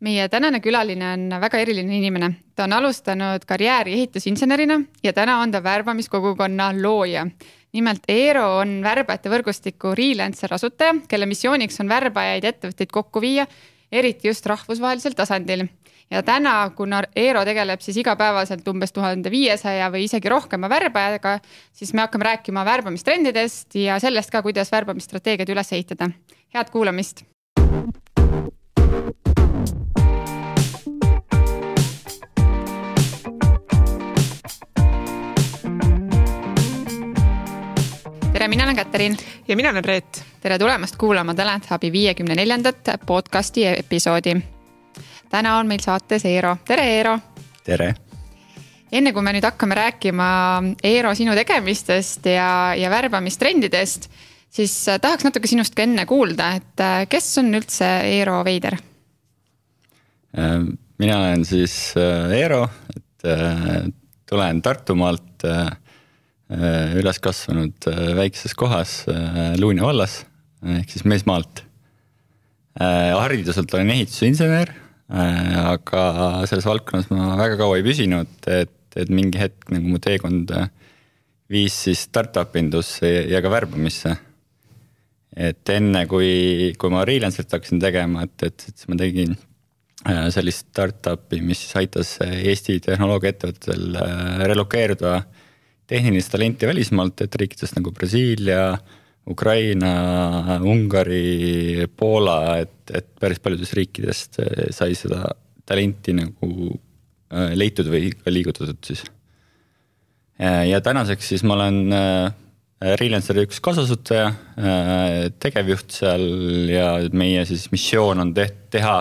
meie tänane külaline on väga eriline inimene, ta on alustanud karjääri ehitusinsenerina ja täna on ta värbamiskogukonna looja. nimelt Eero on värbajate võrgustiku Freelancer asutaja, kelle missiooniks on värbajaid ettevõtteid kokku viia, eriti just rahvusvahelisel tasandil. ja täna, kuna Eero tegeleb siis igapäevaselt umbes tuhande viiesaja või isegi rohkema värbajaga, siis me hakkame rääkima värbamistrendidest ja sellest ka, kuidas värbamisstrateegiad üles ehitada. head kuulamist tere, mina olen Katariin. ja mina olen Reet. tere tulemast kuulama Talent Hubi viiekümne neljandat podcasti episoodi. täna on meil saates Eero, tere Eero. tere. enne kui me nüüd hakkame rääkima Eero sinu tegemistest ja, ja värbamistrendidest, siis tahaks natuke sinust ka enne kuulda, et kes on üldse Eero Veider? Äh, mina olen siis äh, Eero, et äh, tulen Tartumaalt Äh, üles kasvanud äh, väikses kohas äh, Luunja vallas ehk siis Meesmaalt. hariduselt olen ehitusinsener, aga selles valdkonnas ma väga kaua ei püsinud, et, et mingi hetk nagu mu teekond viis siis startup indusse ja ka värbamisse. et enne kui, kui ma freelancer'it hakkasin tegema, et, et siis ma tegin sellist startup'i, mis siis aitas Eesti tehnoloogiaettevõtetel relokeeruda äh, tehnilist talenti välismaalt, et riikidest nagu Brasiilia, Ukraina, Ungari, Poola, et, et päris paljudest riikidest eh, sai seda talenti nagu eh, leitud või liigutatud siis. ja tänaseks siis ma olen eh, Freelanceri üks kaasasutaja, tegevjuht seal ja meie siis missioon on teht-, teha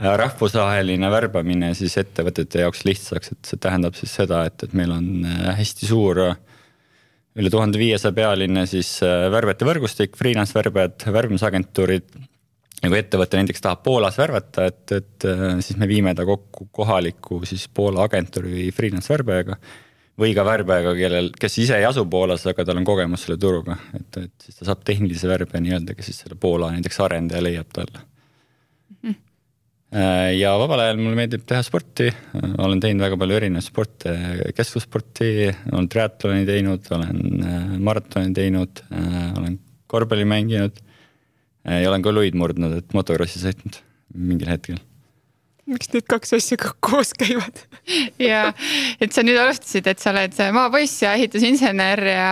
rahvusvaheline värbamine siis ettevõtete jaoks lihtsaks, et see tähendab siis seda, et, et meil on äh, hästi suur üle tuhande viiesaja pealine siis äh, värbajate võrgustik, freelance värbajad, värbamisagentuurid. ja kui ettevõte näiteks tahab Poolas värvata, et, et siis me viime ta kokku kohaliku siis Poola agentuuri või freelance värbajaga. või ka värbajaga, kellel, kes ise ei asu Poolas, aga tal on kogemus selle turuga, et, et siis ta saab tehnilise värbaja nii-öelda, kes siis selle Poola näiteks arendaja leiab talle Äh, ja vabal ajal mulle meeldib teha sporti, olen teinud väga palju erinevaid sporte, kestvussporti, olen triatloni teinud, olen äh, maratoni teinud, äh, olen korvpalli mänginud. ja olen ka luid murdnud, et motokrossi sõitnud mingil hetkel. Miks need kaks asja koos käivad? Ja, et sa nüüd alustasid, et sa oled maapoiss ja ehitusinsener ja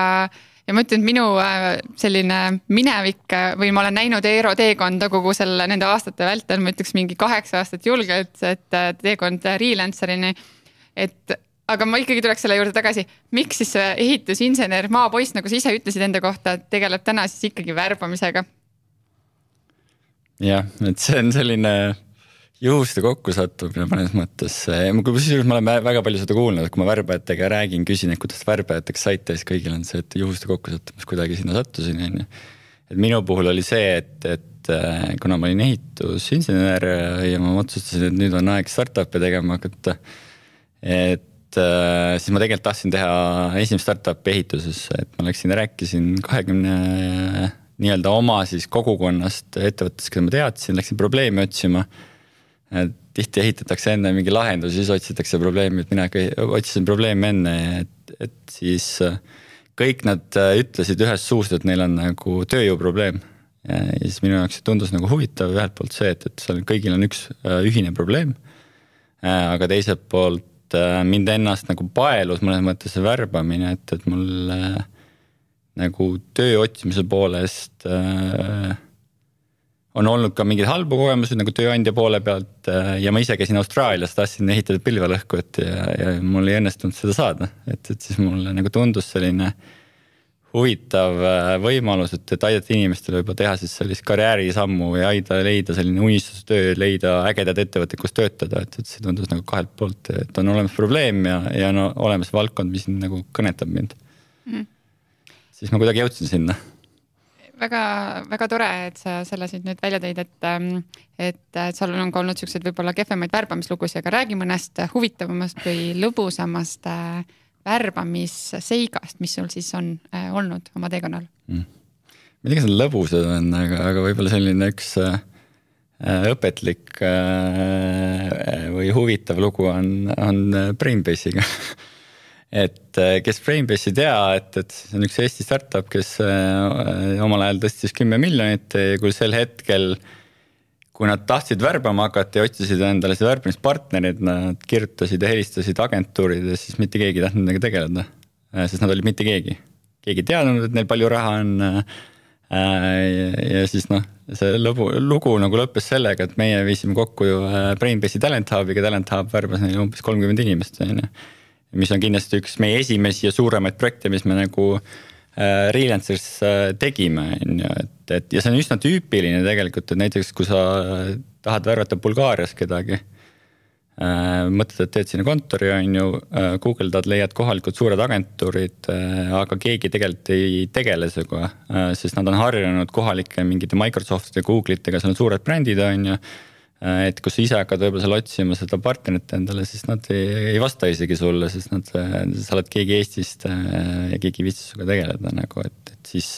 ja ma ütlen, et minu äh, selline minevik äh, või ma olen näinud Eero teekonda kogu selle nende aastate vältel, ma ütleks mingi kaheksa aastat julgelt, et äh, teekond freelancer'ini. et aga ma ikkagi tuleks selle juurde tagasi, miks siis see ehitusinsener, maapoiss, nagu sa ise ütlesid enda kohta, tegeleb täna siis ikkagi värbamisega? jah, et see on selline juhuste kokkusattumine mõnes mõttes, kusjuures ma olen väga palju seda kuulnud, et kui ma värbajatega räägin, küsin, et kuidas värbajateks saite, siis kõigil on see, et juhuste kokkusattumus kuidagi sinna sattusin, on ju. et minu puhul oli see, et, et äh, kuna ma olin ehitusinsener ja ma otsustasin, et nüüd on aeg startup'e tegema hakata. et äh, siis ma tegelikult tahtsin teha esimest startup'i ehituses, et ma läksin ja rääkisin kahekümne nii-öelda oma siis kogukonnast ettevõttest, keda ma teadsin, läksin probleemi otsima tihti ehitatakse enne mingi lahendus, siis otsitakse probleemi, et mina otsisin probleemi enne, et, et siis äh, kõik nad äh, ütlesid ühest suust, et neil on nagu tööjõuprobleem. ja siis minu jaoks tundus nagu huvitav ühelt poolt see, et, et seal kõigil on üks äh, ühine probleem. aga teiselt poolt mind ennast nagu paelus mõnes mõttes see värbamine, et, et mul nagu töö otsimise poolest äh, on olnud ka mingeid halbu kogemusi nagu tööandja poole pealt äh, ja ma ise käisin Austraalias, tahtsin ehitada pilvelõhkujat ja, ja mul ei õnnestunud seda saada, et, et siis mulle nagu tundus selline huvitav äh, võimalus, et, et aidata inimestel võib-olla teha siis sellist karjäärisammu ja aida leida selline unistustöö, leida ägedad ettevõtted, kus töötada, et, et see tundus nagu kahelt poolt, et on olemas probleem ja, ja no olemas valdkond, mis nagu kõnetab mind. Mm.. siis ma kuidagi jõudsin sinna väga-väga tore, et sa selle siit nüüd välja tõid, et, ähm, et, et seal on ka olnud siukseid võib-olla kehvemaid värbamislugusid, aga räägi mõnest huvitavamast või lõbusamast äh, värbamisseigast, mis sul siis on äh, olnud oma teekonnal mm.? ma ei tea, kas need lõbusad on, aga, aga võib-olla selline üks äh, õpetlik või huvitav lugu on, on Brainbase'iga et kes Brainbase'i ei tea, et, et see on üks Eesti startup, kes omal ajal tõstis kümme miljonit, kui sel hetkel kui nad tahtsid värbama hakata ja otsisid endale seda värbamispartnerit, nad kirjutasid ja helistasid agentuuridele, siis mitte keegi ei tahtnud nendega tegeleda. sest nad olid mitte keegi, keegi ei teadnud, et neil palju raha on Äh, ja siis noh, see lugu, lugu nagu lõppes sellega, et meie viisime kokku ju äh, Brainbase'i Talent Hubiga, Talent Hub värbas neile umbes kolmkümmend inimest, on ju. Mis on kindlasti üks meie esimesi ja suuremaid projekte, mis me nagu äh, Freelancers äh, tegime, on ju, et, et ja see on üsna tüüpiline tegelikult, et näiteks kui sa tahad värvata Bulgaarias kedagi äh, Äh, mõtled, et teed sinna kontori, on ju, äh, guugeldad, leiad kohalikud suured agentuurid, äh, aga keegi tegelikult ei tegele sinuga, sest nad on harjunud kohalike mingite Microsoftide, Google itega, seal on suured brändid, on ju. Et kui sa ise hakkad võib-olla seal otsima seda partnerit endale, siis nad ei, ei vasta isegi sulle, sest nad, sa oled keegi Eestist ja keegi ei viitsi sinuga tegeleda nagu, et, et siis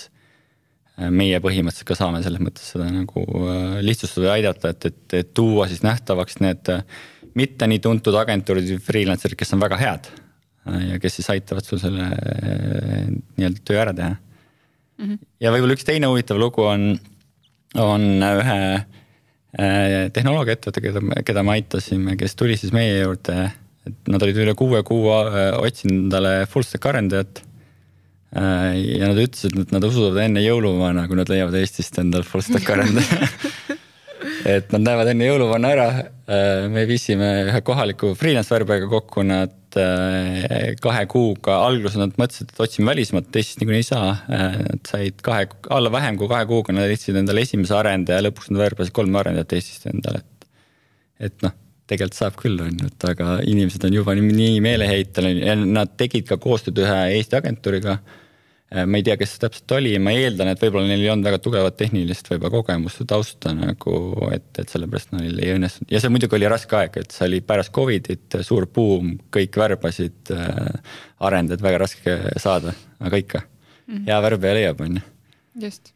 meie põhimõtteliselt ka saame selles mõttes seda nagu lihtsustada ja aidata, et, et, et tuua siis nähtavaks need mitte nii tuntud agentuurid või freelancer'id, kes on väga head ja kes siis aitavad sul selle nii-öelda töö ära teha mm. -hmm. ja võib-olla üks teine huvitav lugu on, on ühe eh, tehnoloogiaettevõte, keda, keda me aitasime, kes tuli siis meie juurde, et nad olid üle kuue kuu eh, otsinud endale full stack arendajat. ja nad ütlesid, et nad usuvad enne jõuluvana, kui nad leiavad Eestist endale full stack arendaja et nad näevad enne jõuluvana ära. Äh, me viisime ühe kohaliku freelance värbajaga kokku, nad äh, kahe kuuga, alguses nad mõtlesid, et otsime välismaalt, Eestist niikuinii ei saa. Äh, nad said kahe, alla vähem kui kahe kuuga, nad leidsid endale esimese arendaja, lõpuks nad värbasid kolm arendajat Eestist endale, et. et noh, tegelikult saab küll, on ju, et aga inimesed on juba nii, nii meeleheitel nad tegid ka koostööd ühe Eesti agentuuriga ma ei tea, kes see täpselt oli, ma eeldan, et võib-olla neil ei olnud väga tugevat tehnilist võib-olla kogemust või tausta nagu, et, et sellepärast neil ei õnnestunud ja see muidugi oli raske aeg, et see oli pärast Covidit suur buum, kõik värbasid äh,, arendajaid väga raske saada, aga ikka mm -hmm. hea värbaja leiab, on ju. just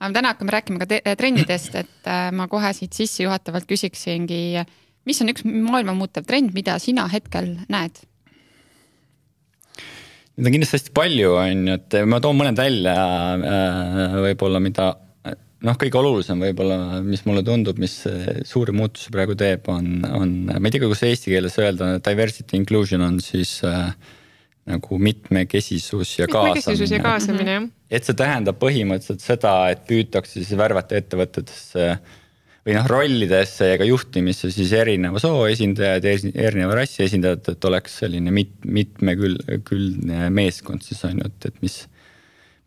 aga täna hakkame rääkima ka trendidest, et äh, ma kohe siit sissejuhatavalt küsiksingi, mis on üks maailma muutev trend, mida sina hetkel näed? Neid on kindlasti hästi palju, on ju, et ma toon mõned välja äh, võib-olla, mida noh, kõige olulisem võib-olla, mis mulle tundub, mis suuri muutusi praegu teeb, on, on, ma ei tea, kuidas eesti keeles öelda, diversity inclusion on siis äh, nagu mitmekesisus ja kaasamine. mitmekesisus ja kaasamine, jah. et see tähendab põhimõtteliselt seda, et püütakse siis värvata ettevõtetesse äh, või noh, rollidesse ja ka juhtimisse siis erineva soo esindajad ja erineva rassi esindajad, et oleks selline mit, mitmekülgne meeskond siis on ju, et, et mis,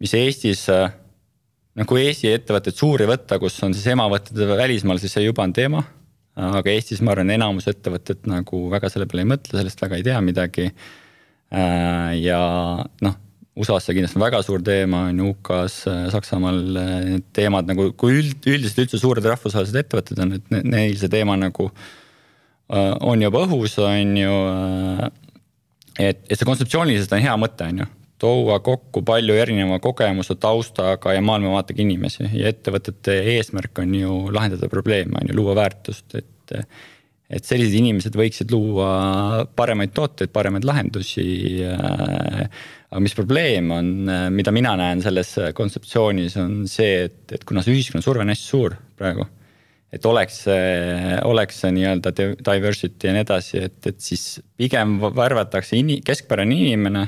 mis Eestis noh, kui Eesti ettevõtteid suuri võtta, kus on siis emavõtted välismaal, siis see juba on teema. aga Eestis ma arvan, enamus ettevõtted nagu väga selle peale ei mõtle, sellest väga ei tea midagi. ja noh USA-s see kindlasti on väga suur teema, on ju UK-s, äh, Saksamaal äh, need teemad nagu, kui üld, üldiselt üldse suured rahvusvahelised ettevõtted on, et neil see teema nagu äh, on juba õhus, on ju. et, et see kontseptsiooniliselt on hea mõte, on ju, tuua kokku palju erineva kogemuse, taustaga ja maailmavaatega inimesi ja ettevõtete eesmärk on ju lahendada probleeme, on ju, luua väärtust, et et sellised inimesed võiksid luua paremaid tooteid, paremaid lahendusi äh, aga mis probleem on, äh, mida mina näen selles äh, kontseptsioonis, on see, et, et kuna see ühiskonna surve on hästi suur praegu. et oleks, oleks see nii-öelda diversity ja nii edasi, et, et siis pigem värvatakse ini-, keskpärane inimene.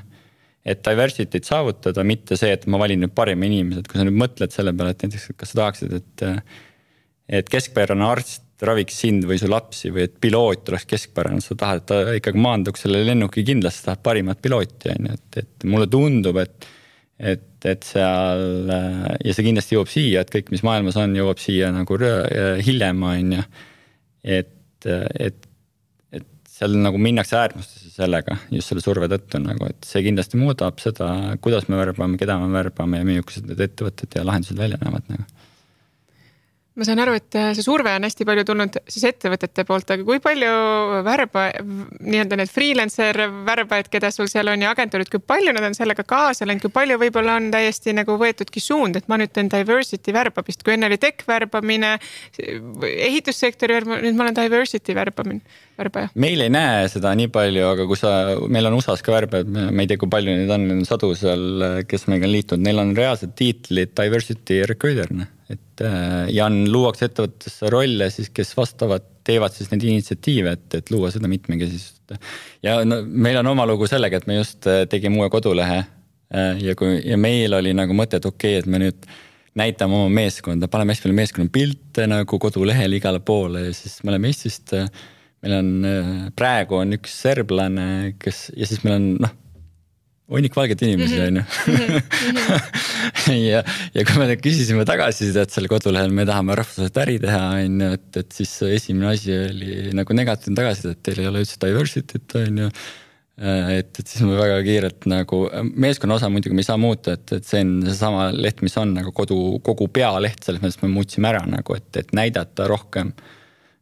et diversity't saavutada, mitte see, et ma valin nüüd parima inimese, et kui sa nüüd mõtled selle peale, et näiteks, kas sa tahaksid, et. et keskpärane arst raviks sind või su lapsi või et piloot oleks keskpärane, sa tahad, et ta ikkagi maanduks selle lennuki kindlasti, tahad parimat pilooti, on ju, et, et mulle tundub, et. et, et seal ja see kindlasti jõuab siia, et kõik, mis maailmas on, jõuab siia nagu hiljem, on ju. et, et, et seal nagu minnakse äärmustesse sellega just selle surve tõttu nagu, et see kindlasti muudab seda, kuidas me värbame, keda me värbame ja millised need ettevõtted ja lahendused välja näevad nagu ma saan aru, et äh, see surve on hästi palju tulnud siis ettevõtete poolt, aga kui palju värba, nii-öelda need freelancer värbajad, keda sul seal on ja agentuurid, kui palju nad on sellega kaasa läinud, kui palju võib-olla on täiesti nagu võetudki suund, et ma nüüd teen diversity värbamist, kui enne oli tech värbamine, ehitussektori värbamine, nüüd ma olen diversity värbamine, värbaja. meil ei näe seda nii palju, aga kui sa, meil on USA-s ka värbajad, ma ei tea, kui palju neid on, sadu seal, kes meiega on liitunud, neil on reaalsed tiitlid diversity recruiter noh et äh, ja on, luuakse ettevõttesse rolle siis, kes vastavad, teevad siis neid initsiatiive, et, et luua seda mitmekesisust. ja no meil on oma lugu sellega, et me just äh, tegime uue kodulehe äh, ja kui, ja meil oli nagu mõte, et okei okay,, et me nüüd näitame oma meeskonda, paneme hästi palju meeskonna pilte nagu kodulehel igale poole ja siis me oleme Eestist. Meil on, praegu on üks serblane, kes ja siis meil on noh hunnik valgeid inimesi, mhm. on ju. Ja, ja kui me küsisime tagasisidet seal kodulehel, me tahame rahvusvahelist äri teha, on ju, et, et siis esimene asi oli nagu negatiivne tagasiside, et teil ei ole üldse diversity't, on ju. et, et siis me väga kiirelt nagu, meeskonna osa muidugi me ei saa muuta, et, et see on seesama leht, mis on nagu kodu, kogu pealeht, selles mõttes me muutsime ära nagu, et, et näidata rohkem äh,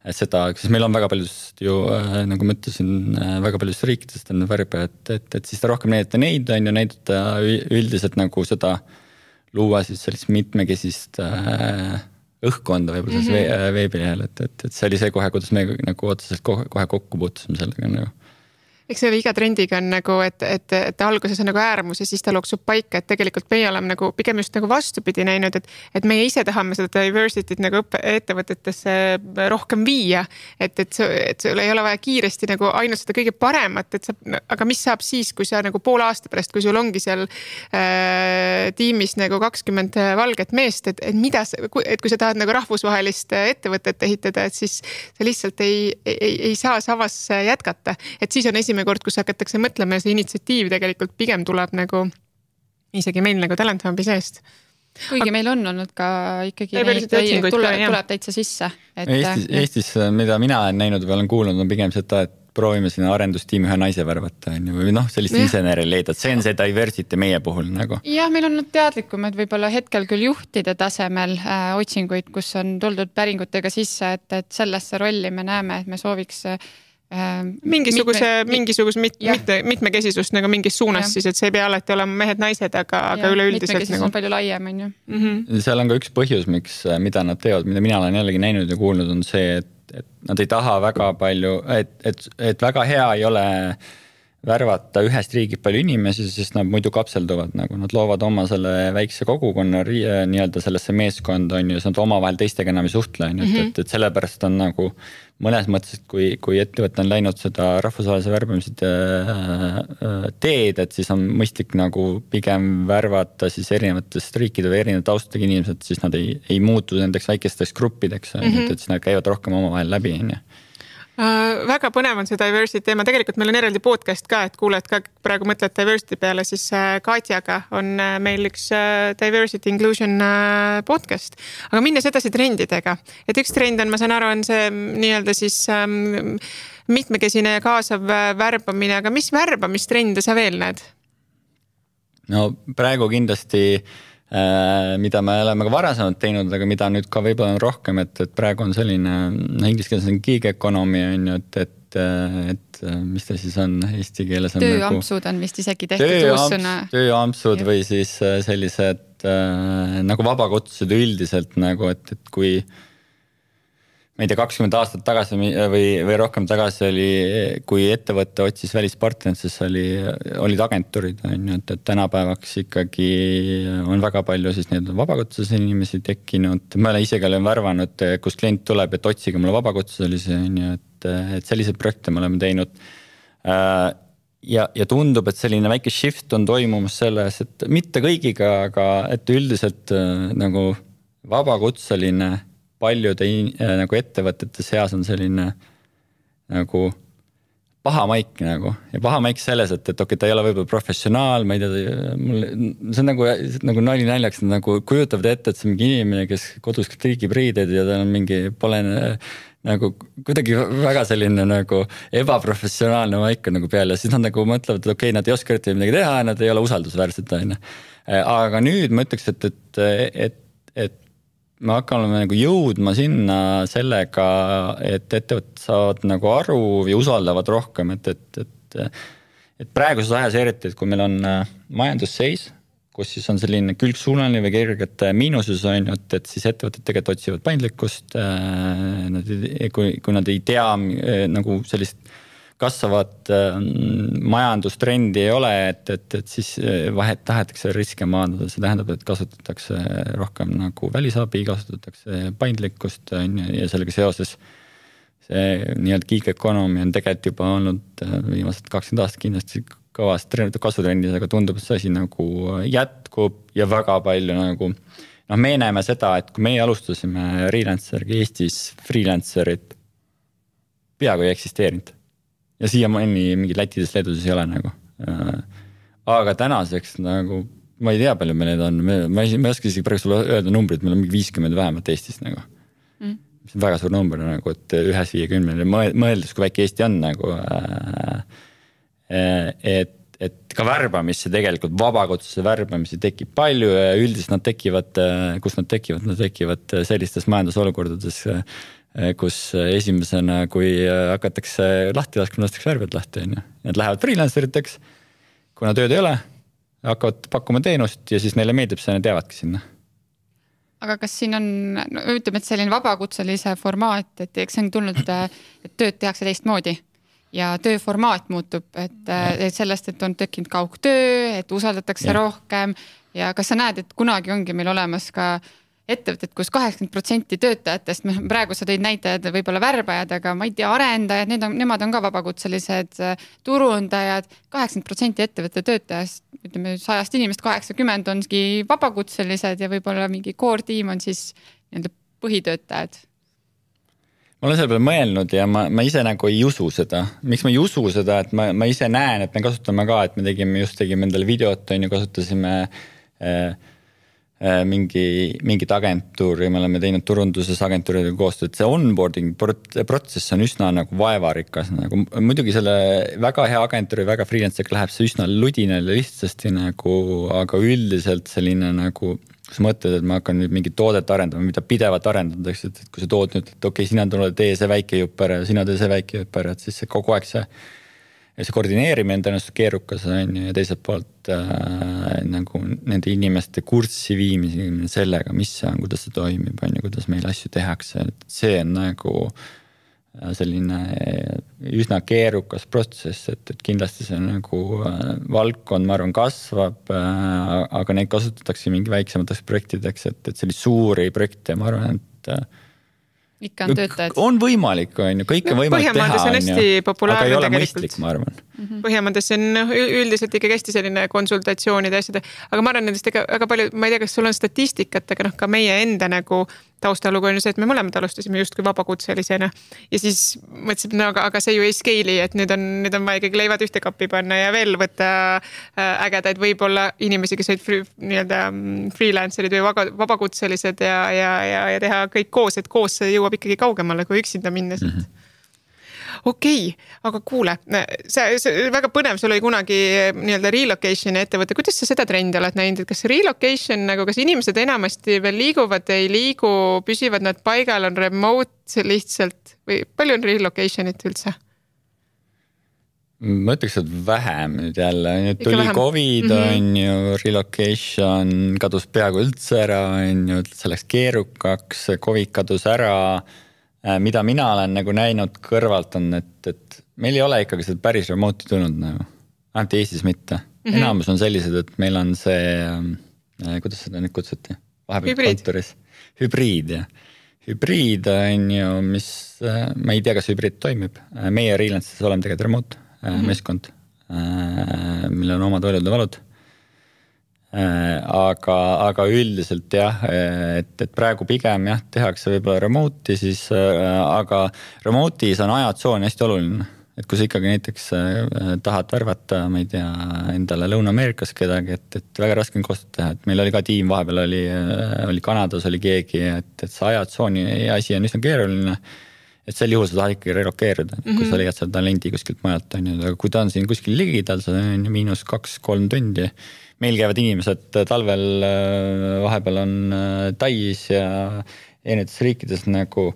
et seda, sest meil on väga paljudest ju äh, nagu ma ütlesin äh,, väga paljudest riikidest on värbe, et, et, et siis rohkem näidata neid on ju, näidata üldiselt nagu seda, luua siis sellist mitmekesist äh, õhkkonda võib-olla mm -hmm. selles veebilehel, et, et, et see oli see kohe, kuidas me nagu otseselt kohe, kohe kokku puutusime sellega nagu eks see iga trendiga on nagu, et, et, et alguses on nagu äärmus ja siis ta loksub paika, et tegelikult meie oleme nagu pigem just nagu vastupidi näinud, et. et meie ise tahame seda diversity't nagu ettevõtetesse rohkem viia. et, et, et sul ei ole vaja kiiresti nagu ainult seda kõige paremat, et sa, aga mis saab siis, kui sa nagu poole aasta pärast, kui sul ongi seal äh, tiimis nagu kakskümmend valget meest, et, et mida sa, et kui sa tahad nagu rahvusvahelist ettevõtet ehitada, et siis sa lihtsalt ei, ei, ei saa savas jätkata, et siis on esimene esimene kord, kus hakatakse mõtlema ja see initsiatiiv tegelikult pigem tuleb nagu isegi meil nagu Talent Hubi seest kuigi Aga... meil on olnud ka ikkagi neid, tuleb, tuleb täitsa sisse. Eestis, Eestis, mida mina olen näinud või olen kuulnud, on pigem seda, et proovime sinna arendustiimi ühe naise värvata, on ju, või noh, sellist inseneri leida, et see on see diversity meie puhul nagu. jah, meil on olnud teadlikumad võib-olla hetkel küll juhtide tasemel äh, otsinguid, kus on tuldud päringutega sisse, et, et sellesse rolli me näeme, et me sooviks äh, mingisuguse mitme,, mingisuguse mit, mitte, mitmekesisust nagu mingis suunas ja. siis, et see ei pea alati olema mehed-naised, aga, aga üleüldiselt nagu. palju laiem, on ju mm. -hmm. seal on ka üks põhjus, miks, äh, mida nad teevad, mida mina olen jällegi näinud ja kuulnud, on see, et, et nad ei taha väga palju, et, et, et väga hea ei ole värvata ühest riigist palju inimesi, sest nad muidu kapselduvad nagu, nad loovad oma selle väikse kogukonna nii-öelda sellesse meeskonda on ju, siis nad omavahel teistega enam ei suhtle on ju, et, et, et sellepärast on nagu mõnes mõttes, et kui, kui ettevõte on läinud seda rahvusvahelise värbamise äh, äh, teed, et siis on mõistlik nagu pigem värvata siis erinevatest riikide või erinevate taustaga inimesed, siis nad ei, ei muutu nendeks väikesteks gruppideks mm, -hmm. et, et siis nad käivad rohkem omavahel läbi, on ju äh,. Väga põnev on see diversity teema, tegelikult meil on eraldi podcast ka, et kuulajad ka praegu mõtlevad diversity peale, siis äh, Katjaga on äh, meil üks äh, diversity inclusion äh, podcast. aga minnes edasi trendidega, et üks trend on, ma saan aru, on see mm, nii-öelda siis ähm, mitmekesine ja kaasav äh, värbamine, aga mis värbamistrende sa veel näed? no praegu kindlasti äh, Äh, mida me oleme ka varasemalt teinud, aga mida nüüd ka võib-olla on rohkem, et, et praegu on selline, noh inglise keeles on gig economy on ju, et, et, et mis ta siis on eesti keeles? tööampsud nagu, on vist isegi tehtud uus sõna. tööampsud ja. või siis äh, sellised äh, nagu vabakutsused üldiselt nagu, et, et kui äh, ma ei tea, kakskümmend aastat tagasi või, või rohkem tagasi oli, kui ettevõte otsis välispartnerit, siis oli, olid agentuurid on ju, et, et tänapäevaks ikkagi on väga palju siis nii-öelda vabakutselisi inimesi tekkinud. ma ise ka olen värvanud, kus klient tuleb, et otsige mulle vabakutselisi on ju, et, et selliseid projekte me oleme teinud. ja, ja tundub, et selline väike shift on toimumas selles, et mitte kõigiga, aga et üldiselt nagu vabakutseline paljude äh, nagu ettevõtete seas on selline nagu paha maik nagu ja paha maik selles, et, et okei okay,, ta ei ole võib-olla professionaal, ma ei tea, mul, see on nagu, nagu nali naljaks, nagu kujutavad ette, et see on mingi inimene, kes kodus triigib riideid ja tal on mingi, pole nagu kuidagi väga selline nagu ebaprofessionaalne maik on nagu peal ja siis nad nagu mõtlevad, et okei okay,, nad ei oska eriti midagi teha ja nad ei ole usaldusväärsed, on ju. aga nüüd ma ütleks, et, et, et, et me hakkame nagu jõudma sinna sellega, et ettevõtted saavad nagu aru ja usaldavad rohkem, et, et, et. et praeguses ajas eriti, et kui meil on äh, majandusseis, kus siis on selline külgsuunaline või kergete miinuses on ju, et, et siis ettevõtted tegelikult otsivad paindlikkust. Äh, nad, kui, kui nad ei tea äh, nagu sellist kasvavat äh, majandustrendi ei ole, et, et, et siis äh, vahet tahetakse riske maandada, see tähendab, et kasutatakse rohkem nagu välisabi, kasutatakse paindlikkust on ju ja sellega seoses. see nii-öelda gig economy on tegelikult juba olnud äh, viimased kakskümmend aastat kindlasti kõvas kasvutrendis, aga tundub, et see asi nagu jätkub ja väga palju nagu. noh, me näeme seda, et kui meie alustasime freelancer'iga Eestis, freelancer'id peaaegu ei eksisteerinud ja siiamaani mingeid Lätides, Leedudes ei ole nagu. Äh, aga tänaseks nagu ma ei tea, palju meil neid on, ma ei, ma ei oska isegi praegu sulle öelda numbrit, meil on mingi viiskümmend vähemalt Eestis nagu mm.. see on väga suur number nagu, et ühes viiekümnele mõeldes, kui väike Eesti on nagu äh,. äh et, et ka värbamisse tegelikult, vabakutsuse värbamisi tekib palju ja üldiselt nad tekivad, äh, kus nad tekivad, nad tekivad sellistes majandusolukordades kus esimesena, kui eh, hakatakse lahti laskma, lastakse värved lahti, on ju. Nad lähevad freelancer iteks, kuna tööd ei ole, hakkavad pakkuma teenust ja siis neile meeldib see, nad jäävadki sinna aga kas siin on, no ütleme, et selline vabakutselise formaat, et eks see on tulnud, et tööd tehakse teistmoodi ja tööformaat muutub, et, et sellest, et on tekkinud kaugtöö, et usaldatakse ja. rohkem ja kas sa näed, et kunagi ongi meil olemas ka äh, ettevõtted kus, kus kaheksakümmend protsenti töötajatest, noh praegu sa tõid näitajad, võib-olla värbajad, aga ma ei tea, arendajad, need on, nemad on ka vabakutselised turundajad. kaheksakümmend protsenti ettevõtte töötajast, ütleme sajast inimest kaheksakümmend ongi vabakutselised ja võib-olla mingi core tiim on siis nii-öelda põhitöötajad ma olen selle peale mõelnud ja ma, ma ise nagu ei usu seda, miks ma ei usu seda, et ma, ma ise näen, et me kasutame ka, et me tegime, just tegime endale videot, on ju, kasutasime äh, Äh, mingi, mingit agentuuri, me oleme teinud turunduses agentuuridega koostööd, see onboarding protsess on üsna nagu vaevarikas, nagu muidugi selle väga hea agentuuri, väga freelancer'iga läheb see üsna ludinal ja lihtsasti nagu, aga üldiselt selline nagu kui sa mõtled, et ma hakkan nüüd mingit toodet arendama, mida pidevalt arendatakse, et kui sa tood nüüd, et okei okay,, sina tule tee see väike jupp ära ja sina tee see väike jupp ära, et siis see kogu aeg see ja see koordineerimine on tõenäoliselt keerukas on ju ja teiselt poolt äh, nagu nende inimeste kurssi viimine sellega, mis see on, kuidas see toimib, on ju, kuidas meil asju tehakse, et see on nagu äh, selline äh, üsna keerukas protsess, et, et kindlasti see nagu äh, valdkond, ma arvan, kasvab äh,. aga neid kasutatakse mingi väiksemateks projektideks, et, et selliseid suuri projekte, ma arvan, et äh, ikka on töötajad. on võimalik, on ju, kõike on no, võimalik teha, on ju, aga ei ole mõistlik, ma arvan mm. -hmm. Põhjamaades on noh, üldiselt ikkagi hästi selline konsultatsioonide asjade, aga ma arvan nendest ega väga palju, ma ei tea, kas sul on statistikat, aga noh, ka meie enda nagu taustalugu on ju see, et me mõlemad alustasime justkui vabakutselisena. ja siis mõtlesime, no aga, aga see ju ei scale'i, et nüüd on, nüüd on vaja ikkagi leivad ühte kappi panna ja veel võtta äh, ägedaid võib-olla inimesi, kes olid nii-öelda mm, freelancer'id või vaba, vabakutselised ja, ja, ja, ja teha kõik koos, et koos see jõuab ikkagi kaugemale kui üksinda minnes mm. -hmm okei okay,, aga kuule, see, see väga põnev, sul oli kunagi nii-öelda relocation'i ettevõte, kuidas sa seda trendi oled näinud, et kas relocation nagu, kas inimesed enamasti veel liiguvad, ei liigu, püsivad nad paigal, on remote lihtsalt või palju on relocation'it üldse? ma ütleks, et vähem nüüd jälle, tuli vähem. Covid mm -hmm. on ju, relocation kadus peaaegu üldse ära, on ju, see läks keerukaks, Covid kadus ära mida mina olen nagu näinud kõrvalt on, et, et meil ei ole ikkagi seda päris remote'i tulnud nagu, vähemalt Eestis mitte mm. -hmm. enamus on sellised, et meil on see äh,, kuidas seda nüüd kutsuti, vahepeal kontoris, hübriid jah. hübriid on ju, mis äh,, ma ei tea, kas hübriid toimib äh,, meie Freelance'is oleme tegelikult remote äh, mm -hmm. meeskond äh,, millel on omad võlud ja valud Äh, aga, aga üldiselt jah, et, et praegu pigem jah, tehakse võib-olla remote'i siis, äh, aga remote'is on ajatsoon hästi oluline. et kui sa ikkagi näiteks äh, tahad värvata, ma ei tea, endale Lõuna-Ameerikas kedagi, et, et väga raske on koostööd teha, et meil oli ka tiim vahepeal oli, oli Kanadas oli keegi, et, et see ajatsooni asi on üsna keeruline et sel juhul sa tahad ikkagi relokeeruda mm, -hmm. kui sa leiad selle talendi kuskilt mujalt on ju, aga kui ta on siin kuskil ligidal, see on miinus kaks-kolm tundi. Meil käivad inimesed talvel vahepeal on Tais ja erinevates riikides nagu,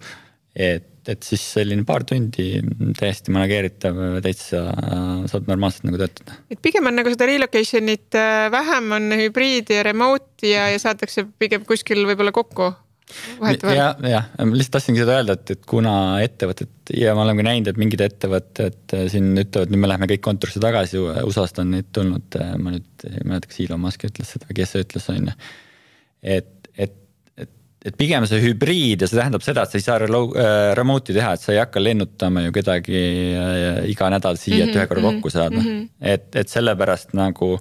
et et siis selline paar tundi täiesti manageeritav, täitsa saad normaalselt nagu töötada. et pigem on nagu seda relocation'it äh, vähem on hübriidi ja remote'i ja, ja saadakse pigem kuskil võib-olla kokku jah, ma lihtsalt tahtsingi seda öelda, et, et kuna ettevõtted ja ma olen ka näinud, et mingid ettevõtted äh, siin ütlevad, nüüd me läheme kõik kontorisse tagasi, USA-st on neid tulnud, äh, ma nüüd ei mäleta, kas Elon Musk ütles seda või kes see ütles, on ju. et et pigem see hübriid ja see tähendab seda, et sa ei saa äh, remote'i teha, et sa ei hakka lennutama ju kedagi äh, iga nädal siia, et mhm, ühe korra mhm, kokku saada mm. -hmm. et, et sellepärast nagu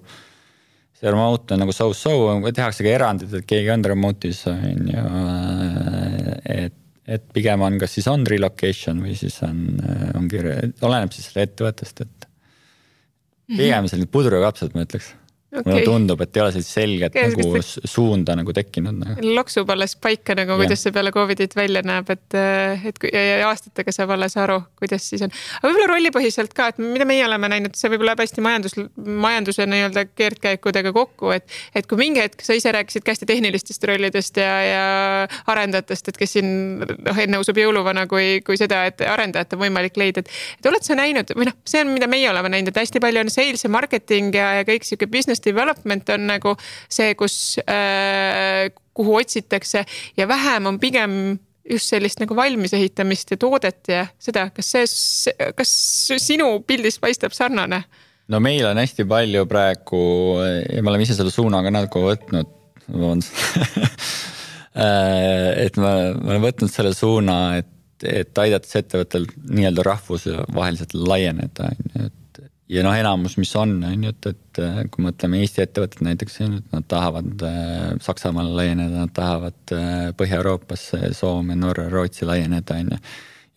see remote on nagu so-so, tehakse ka erandid, et keegi on remote'is on ju. Äh, et, et pigem on, kas siis on relocation või siis on, ongi, oleneb siis ettevõttest, et mhm. pigem selline puder ja kapsad, ma ütleks okay.. mulle tundub, et ei ole sellist selget okay, nagu kas... suunda nagu tekkinud nagu.. loksub alles paika nagu, kuidas see peale Covidit välja näeb, et, et ja, ja aastatega saab alles aru, kuidas siis on. aga võib-olla rollipõhiselt ka, et mida meie oleme näinud, see võib-olla läheb hästi majandus, majanduse nii-öelda keerdkäikudega kokku, et. et kui mingi hetk sa ise rääkisid ka hästi tehnilistest rollidest ja, ja arendajatest, et kes siin noh, enne usub jõuluvana kui, kui seda, et arendajat on võimalik leida, et. et oled sa näinud või noh, see on, mida meie oleme näinud, et hästi palju on sales ja marketing ja, ja kõik sihuke business development on nagu see, kus äh,, kuhu otsitakse ja vähem on pigem just sellist nagu valmisehitamist ja toodet ja seda, kas see, kas sinu pildis paistab sarnane? no meil on hästi palju praegu ja me oleme ise selle suuna ka nagu võtnud, vabandust äh, et ma, ma olen võtnud selle suuna, et, et aidates ettevõttel nii-öelda rahvusvaheliselt laieneda, on ju, et ja noh, enamus, mis on, on ju, et, et äh, kui mõtleme Eesti ettevõtted näiteks, nad tahavad äh, Saksamaale laieneda, nad tahavad äh, Põhja-Euroopasse, Soome, Norra, Rootsi laieneda, on ju.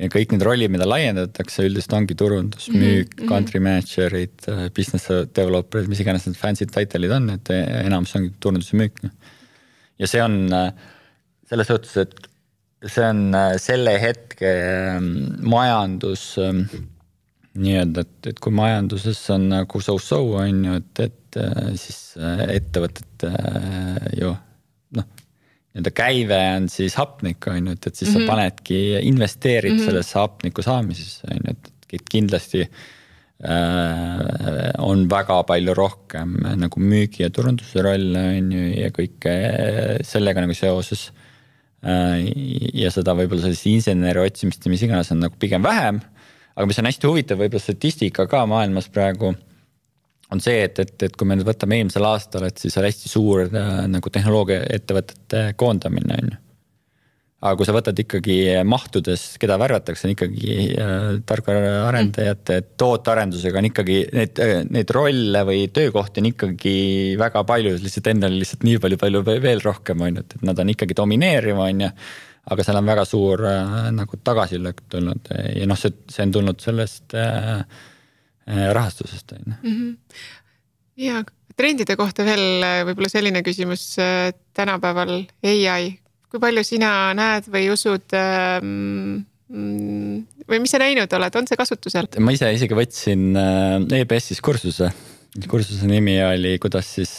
ja kõik need rollid, mida laiendatakse, üldiselt ongi turundus, mhm, müük mm, -hmm. country manager'id, business developer'id, mis iganes need fancy title'id on, et enamus ongi turundus ja müük. ja see on selles suhtes, et see on selle hetke majandus nii-öelda, et, et kui majanduses on nagu so-so on ju, et, et äh, siis äh, ettevõtted äh, ju noh, nii-öelda käive on siis hapnik on ju, et, et siis mm -hmm. sa mhm. panedki, investeerid mm -hmm. sellesse hapniku saamisesse on ju, et kindlasti äh, on väga palju rohkem nagu müügi ja turunduse rolle on ju ja kõike sellega nagu seoses äh,. ja seda võib-olla sellist inseneri otsimist ja mis iganes on nagu pigem vähem aga mis on hästi huvitav, võib-olla statistika ka maailmas praegu on see, et, et, et kui me nüüd võtame eelmisel aastal, et siis oli hästi suur äh, nagu tehnoloogiaettevõtete koondamine on ju. aga kui sa võtad ikkagi mahtudes, keda värvatakse, on ikkagi äh, tarkvaraarendajate mm., tootearendusega on ikkagi neid, äh, neid rolle või töökohti on ikkagi väga palju, lihtsalt oli lihtsalt nii palju, palju veel rohkem on ju, et nad on ikkagi domineeriv, on ju aga seal on väga suur äh, nagu tagasilöök tulnud ja noh, see, see on tulnud sellest äh, äh rahastusest on ju. Mhm. ja trendide kohta veel äh, võib-olla selline küsimus äh, tänapäeval ai, kui palju sina näed või usud ähm, või mis sa näinud oled, on see kasutusel? ma ise isegi võtsin EBS-is kursuse, kursuse nimi oli, kuidas siis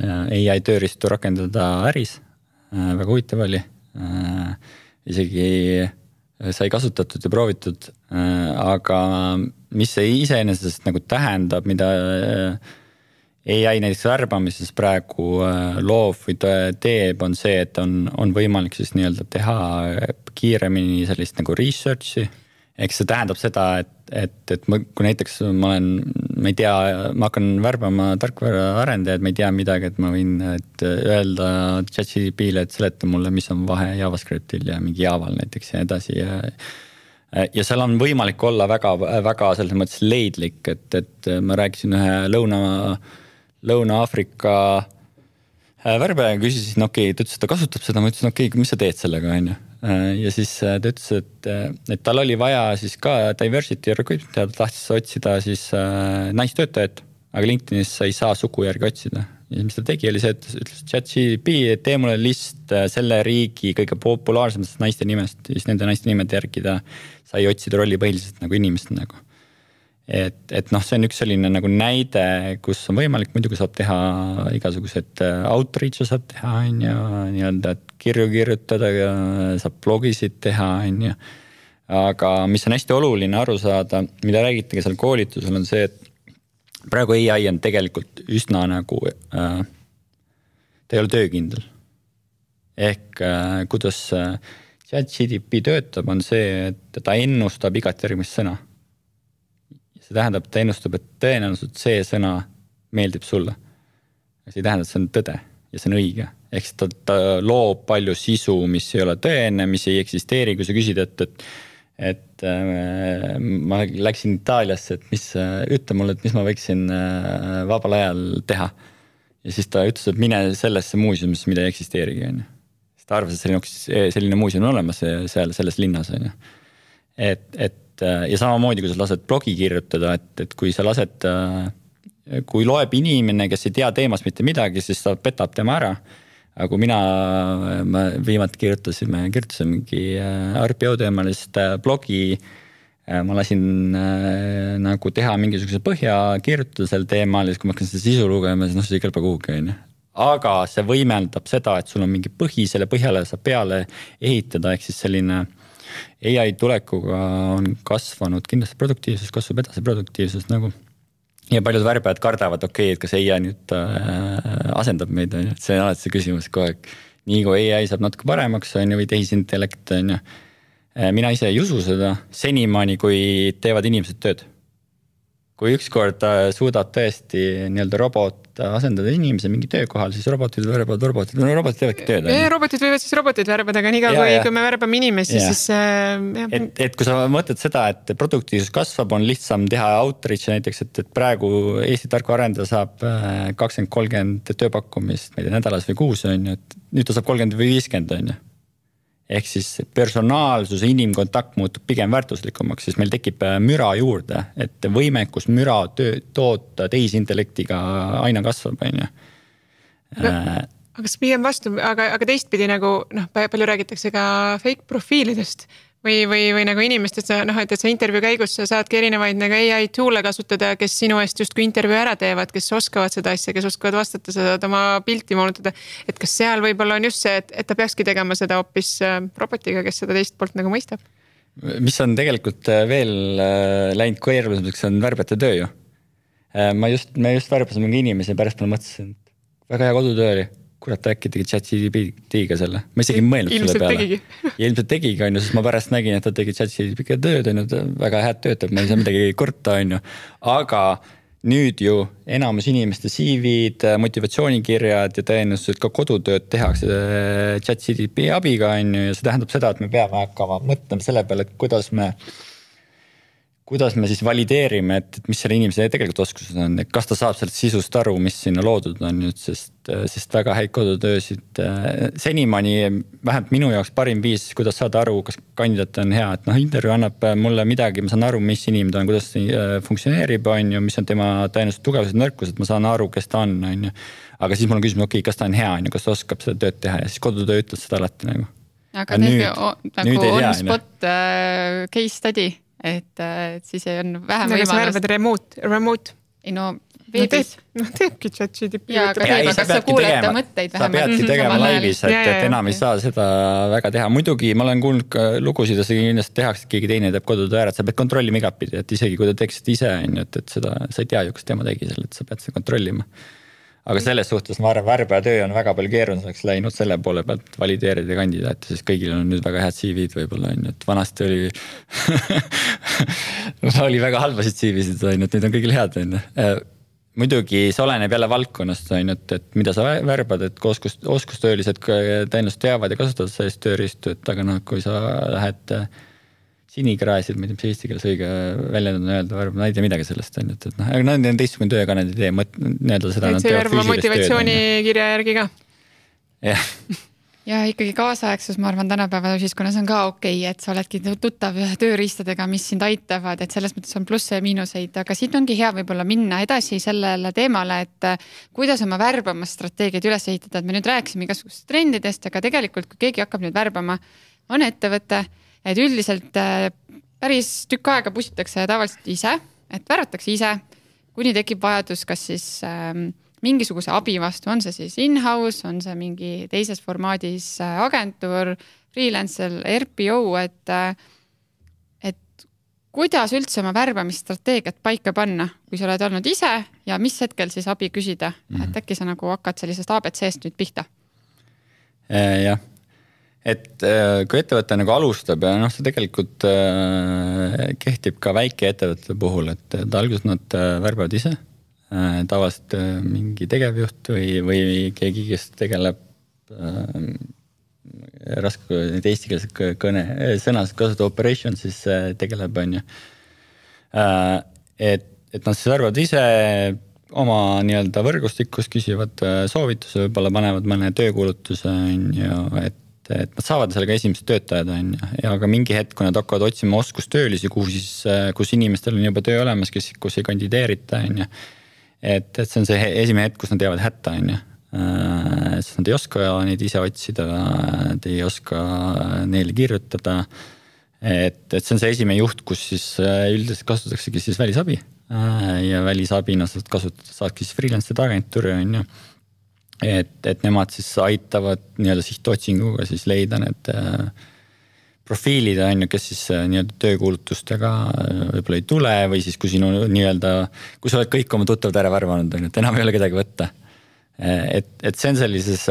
ai tööriistu rakendada äris Äh, väga huvitav oli. Äh, isegi sai kasutatud ja proovitud, äh, aga mis see iseenesest nagu tähendab, mida ai näiteks värbamises praegu loov või teeb, on see, et on, on võimalik siis nii-öelda teha kiiremini sellist nagu research'i eks see tähendab seda, et, et, et ma, kui näiteks ma olen, ma ei tea, ma hakkan värbama tarkvaraarendajaid, ma ei tea midagi, et ma võin, et öelda chat-GTP-le, et seleta mulle, mis on vahe JavaScriptil ja mingi Javal näiteks ja nii edasi ja. ja seal on võimalik olla väga, väga selles mõttes leidlik, et, et ma rääkisin ühe Lõuna, Lõuna-Aafrika värbajaga, küsisin, okei okay,, ta ütles, et ta kasutab seda, ma ütlesin, okei okay,, mis sa teed sellega, on ju ja siis äh, ta ütles, et, äh, et tal oli vaja siis ka diversity recruitment'i ja ta tahtis otsida siis naistöötajat. aga LinkedInis sa ei saa sugu järgi otsida ja mis ta tegi, oli see, et ütles chat-GDP, et tee mulle list äh, selle riigi kõige populaarsematest naiste nimest ja siis nende naiste nimede järgi ta sai otsida rollipõhiliselt nagu inimest nagu. Et, et noh, see on üks selline nagu näide, kus on võimalik, muidugi saab teha igasuguseid äh, outreach'e saab teha, on ju, nii-öelda, et kirju kirjutada ja saab blogisid teha, on ju. aga mis on hästi oluline aru saada, mida räägiti ka seal koolitusel, on see, et praegu ai on tegelikult üsna nagu äh,, ta ei ole töökindel. ehk äh, kuidas äh, chat-GDP töötab, on see, et ta ennustab igat järgmist sõna. See tähendab, ta ennustab, et tõenäoliselt see sõna meeldib sulle. see ei tähenda, et see on tõde ja see on õige, ehk siis ta, ta loob palju sisu, mis ei ole tõene, mis ei eksisteeri, kui sa küsid, et, et et äh, ma läksin Itaaliasse, et mis, ütle mulle, et mis ma võiksin äh, vabal ajal teha. ja siis ta ütles, et mine sellesse muuseumisse, mida ei eksisteerigi, on ju. siis ta arvas, et selline, selline muuseum on olemas seal selles linnas, on ju. et, et äh, ja samamoodi, kui sa lased blogi kirjutada, et, et kui sa lased, kui loeb inimene, kes ei tea teemast mitte midagi, siis ta petab tema ära aga kui mina, ma viimati kirjutasime, kirjutasimegi äh, RPO teemalist äh, blogi. Äh, ma lasin äh, nagu teha mingisuguse põhja, kirjutada sel teemal ja siis, kui ma hakkan seda sisu lugema, siis noh, see ei kõlba kuhugi, on ju. aga see võimendab seda, et sul on mingi põhi, selle põhjale saab peale ehitada, ehk siis selline ai tulekuga on kasvanud kindlasti produktiivsus, kasvab edasi produktiivsus nagu ja paljud värbajad kardavad, okei okay,, et kas ai nüüd äh, asendab meid, on ju, et see on alati see küsimus kogu aeg. nii kui ai saab natuke paremaks, on ju, või tehisintellekt, on ju. Äh, mina ise ei usu seda senimaani, kui teevad inimesed tööd kui ükskord suudab tõesti nii-öelda robot asendada inimese mingi töökohal, siis robotid värbavad robotid, no robotid teevadki tööd. robotid võivad siis robotid värbada, aga niikaua kui, kui me värbame inimesi, siis äh,. et, et kui sa mõtled seda, et produktiivsus kasvab, on lihtsam teha outreach'e näiteks, et, et praegu Eesti tarkvaraarendaja saab äh, kakskümmend, kolmkümmend tööpakkumist, ma ei tea, nädalas või kuus on ju, et nüüd ta saab kolmkümmend või viiskümmend on ju ehk siis personaalsus, inimkontakt muutub pigem väärtuslikumaks, siis meil tekib äh, müra juurde, et võimekus müra töö, toota tehisintellektiga aina kasvab, on ju. Äh, aga kas pigem vastu, aga, aga teistpidi nagu noh, palju räägitakse ka fake profiilidest või, või, või nagu inimestest noh, et, et sa intervjuu käigus sa saadki erinevaid nagu ai tool'e kasutada, kes sinu eest justkui intervjuu ära teevad, kes oskavad seda asja, kes oskavad vastata, sa saad oma pilti moonutada. et kas seal võib-olla on just see, et, et ta peakski tegema seda hoopis äh, robotiga, kes seda teist poolt nagu mõistab? mis on tegelikult äh, veel äh, läinud keerulisemaks, on värbjate töö ju. ma just, me just värbasime mingi inimese, pärast ma mõtlesin, et väga hea kodutöö oli kurat, äkki tegi chat-GPT-ga selle, ma isegi ei mõelnud ilmselt selle peale. ja ilmselt tegigi, on ju, sest ma pärast nägin, et ta tegi chat-GPT-ga tööd, on ju, ta väga head tööd teeb, ma ei saa midagi kurta, on ju. aga nüüd ju enamus inimeste CV-d, motivatsioonikirjad ja tõenäoliselt ka kodutööd tehakse chat-GPT abiga, on ju, ja see tähendab seda, et me peame hakkama mõtlema selle peale, et kuidas me kuidas me siis valideerime, et, et mis selle inimese tegelikult oskused on, et kas ta saab sellest sisust aru, mis sinna loodud on nüüd, sest, sest väga häid kodutöösid äh, senimaani vähemalt minu jaoks parim viis, kuidas saada aru, kas kandidaat on hea, et noh, intervjuu annab mulle midagi, ma saan aru, mis inimene ta on, kuidas ta äh, funktsioneerib, on ju, mis on tema tõenäoliselt tugevused, nõrkused, ma saan aru, kes ta on, on ju. aga siis mul on küsimus, okei okay,, kas ta on hea, on ju, kas ta oskab seda tööd teha ja siis kodutöö ütleb seda alati nagu. aga teeb ju nagu on spot uh, case study et, et siis on vähem võimalust. sa arvad remote, remote? ei no veebis no,. noh teebki chat-GTP. jaa, aga teeb, aga sa kuuled ta mõtteid vähemalt. sa peadki tegema laivis, et, et enam ei saa seda väga teha, muidugi ma olen kuulnud ka lugusid ja seda kindlasti tehakse, et keegi teine teeb kodutöö ära, et sa pead kontrollima igatpidi, et isegi kui ta teeksid ise on ju, et, et seda, sa ei tea ju, kas tema tegi selle, et sa pead seda kontrollima aga selles suhtes ma arvan, värbaja töö on väga palju keerulisemaks läinud selle poole pealt valideerida kandidaate, sest kõigil on nüüd väga head CV-d võib-olla on ju, et vanasti oli oli väga halbasid CV-sid on ju, et nüüd on kõigil head on ju. Äh, muidugi see oleneb jälle valdkonnast on ju, et, et mida sa värbad, et oskus, oskustöölised tõenäoliselt teavad ja kasutavad sellist tööriistu, et aga noh, kui sa lähed äh, sinikraesid, ma ei tea, mis eesti keeles õige väljend on öelda, ma ei tea midagi sellest on ju, et, et noh, aga nad on teistsugune töö, aga nad ei tee mõt-, nii-öelda seda. see värva motivatsioonikirja järgi ka. jah ja ikkagi kaasaegsus, ma arvan, tänapäeva ühiskonnas on ka okei okay,, et sa oledki tuttav tööriistadega, mis sind aitavad, et selles mõttes on plusse ja miinuseid, aga siit ongi hea võib-olla minna edasi sellele teemale, et äh, kuidas oma värbamisstrateegiaid üles ehitada, et me nüüd rääkisime igasugustest trendidest, aga tegelikult, kui keegi hakkab nüüd värbama, on ettevõte, et üldiselt äh, päris tükk aega pusitakse tavaliselt ise, et värvatakse ise, kuni tekib vajadus, kas siis ähm, mingisuguse abi vastu, on see siis in-house, on see mingi teises formaadis äh, agentuur, freelancer, RPO, et, äh, et kuidas üldse oma värbamisstrateegiat paika panna, kui sa oled olnud ise ja mis hetkel siis abi küsida mm, -hmm. et äkki sa nagu hakkad sellisest abc-st nüüd pihta? Äh, jah, et kui ettevõte nagu alustab ja noh, see tegelikult kehtib ka väikeettevõtete puhul, et, et alguses nad värbavad ise Äh, tavaliselt äh, mingi tegevjuht või, või keegi, kes tegeleb äh, raske neid eestikeelset kõne, sõnasid kasutada, operation siis tegeleb, on ju. et, et nad siis värvavad ise oma nii-öelda võrgustikus, küsivad soovituse, võib-olla panevad mõne töökuulutuse, on ju, et, et nad saavad sellega esimesed töötajad, on ju, ja aga mingi hetk, kui nad hakkavad otsima oskustöölisi, kuhu siis, kus inimestel on juba töö olemas, kes, kus ei kandideerita, on ju et, et see on see esimene hetk, kus nad jäävad hätta, on ju. Äh, sest nad ei oska neid ise otsida, nad ei oska neile kirjutada. et, et see on see esimene juht, kus siis äh, üldiselt kasutataksegi siis välisabi. Ja välisabina saad kasutada, saadki siis freelancer'ide agentuuri, on ju et, et nemad siis aitavad nii-öelda sihtotsinguga siis leida need äh, profiilid on ju, kes siis äh, nii-öelda töökuulutustega äh, võib-olla ei tule või siis, kui sinu nii-öelda, kui sa oled kõik oma tuttavad ära värvanud, on ju, et enam ei ole kedagi võtta. Äh, et, et see on sellises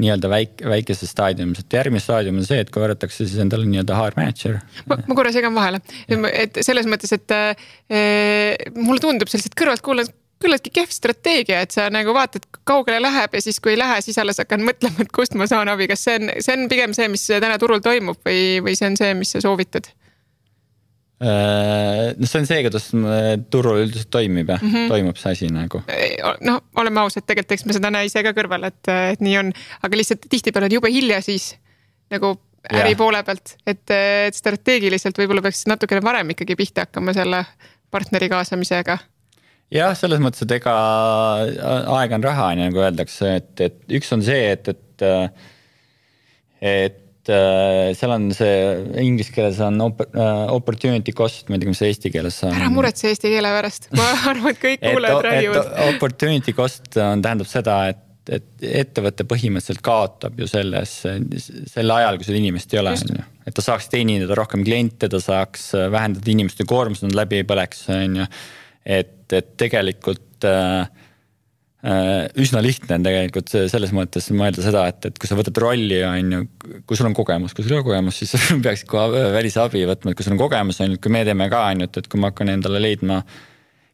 nii-öelda väike, väikeses staadiumis, et järgmine staadium on see, et kui värvatakse siis endale nii-öelda HR manager. ma, ma korra segan vahele, et selles mõttes, et äh, mulle tundub selliselt kõrvalt kuulates küllaltki kehv strateegia, et sa nagu vaatad, kaugele läheb ja siis, kui ei lähe, siis alles hakkad mõtlema, et kust ma saan abi, kas see on, see on pigem see, mis täna turul toimub või, või see on see, mis sa soovitad? Äh, noh, see on see, kuidas turul üldiselt toimib jah mm, -hmm. toimub see asi nagu. noh, oleme ausad, tegelikult eks me seda näe ise ka kõrval, et, et nii on, aga lihtsalt tihtipeale on jube hilja siis nagu äri poole pealt, et, et strateegiliselt võib-olla peaks natukene varem ikkagi pihta hakkama selle partneri kaasamisega jah, selles mõttes, et ega aeg on raha, on ju, nagu öeldakse, et, et üks on see, et, et, et seal on see inglise keeles on opportunity cost, ma ei tea, mis eesti keeles on. ära muretse eesti keele pärast, ma arvan, et kõik kuulajad räägivad. Opportunity cost on, tähendab seda, et et ettevõte põhimõtteliselt kaotab ju selles, sel ajal, kui seda inimest ei ole, on ju. et ta saaks teenindada rohkem kliente, ta saaks vähendada inimeste koormust, nad läbi ei põleks, on ju et, et tegelikult äh, äh, üsna lihtne on tegelikult selles mõttes mõelda seda, et, et kui sa võtad rolli, on ju, kui sul on kogemus, kui sul ei ole kogemust, siis peaksid kohe välisabi võtma, et kui sul on kogemus, on ju, kui me teeme ka, on ju, et, et kui ma hakkan endale leidma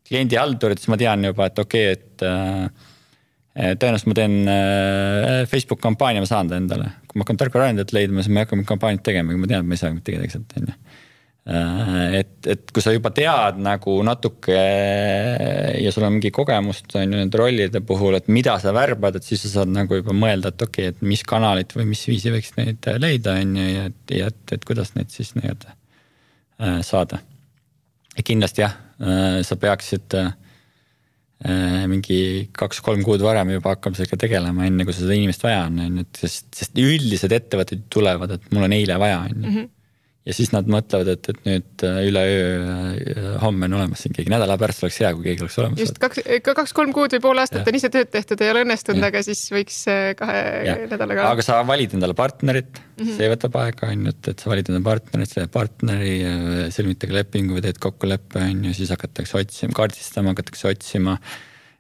kliendihaldurit, siis ma tean juba, et okei okay,, et äh, tõenäoliselt ma teen äh, Facebook kampaania, ma saan ta endale. kui ma hakkan tarkvaraarendajat leidma, siis ma ei hakka kampaaniat tegema, ma tean, et ma ei saa mitte kedagi sealt, on ju Äh, et, et kui sa juba tead nagu natuke ja sul on mingi kogemust on ju nende rollide puhul, et mida sa värbad, et siis sa saad nagu juba mõelda, et okei okay,, et mis kanalit või mis viisi võiks neid leida, on ju, ja et, ja et, et kuidas neid siis nii-öelda äh, saada. kindlasti jah, äh, sa peaksid mingi kaks-kolm kuud varem juba hakkama sellega tegelema, enne kui seda inimest vaja on, on ju, et sest, sest üldised ettevõtted tulevad, et mul on eile vaja, on ju mhm ja siis nad mõtlevad, et, et nüüd äh, üleöö, äh, homme on olemas siin keegi, nädala pärast oleks hea, kui keegi oleks olemas. just kaks, kaks-kolm kuud või pool aastat ja. on ise tööd tehtud, ei ole õnnestunud, aga siis võiks äh, kahe ja. nädalaga. aga sa valid endale partnerit mm, -hmm. see võtab aega, on ju, et, et sa valid endale partnerit, selle partneri, sõlmite lepingu või teed kokkuleppe, on ju, siis hakatakse otsima, kaardistama, hakatakse otsima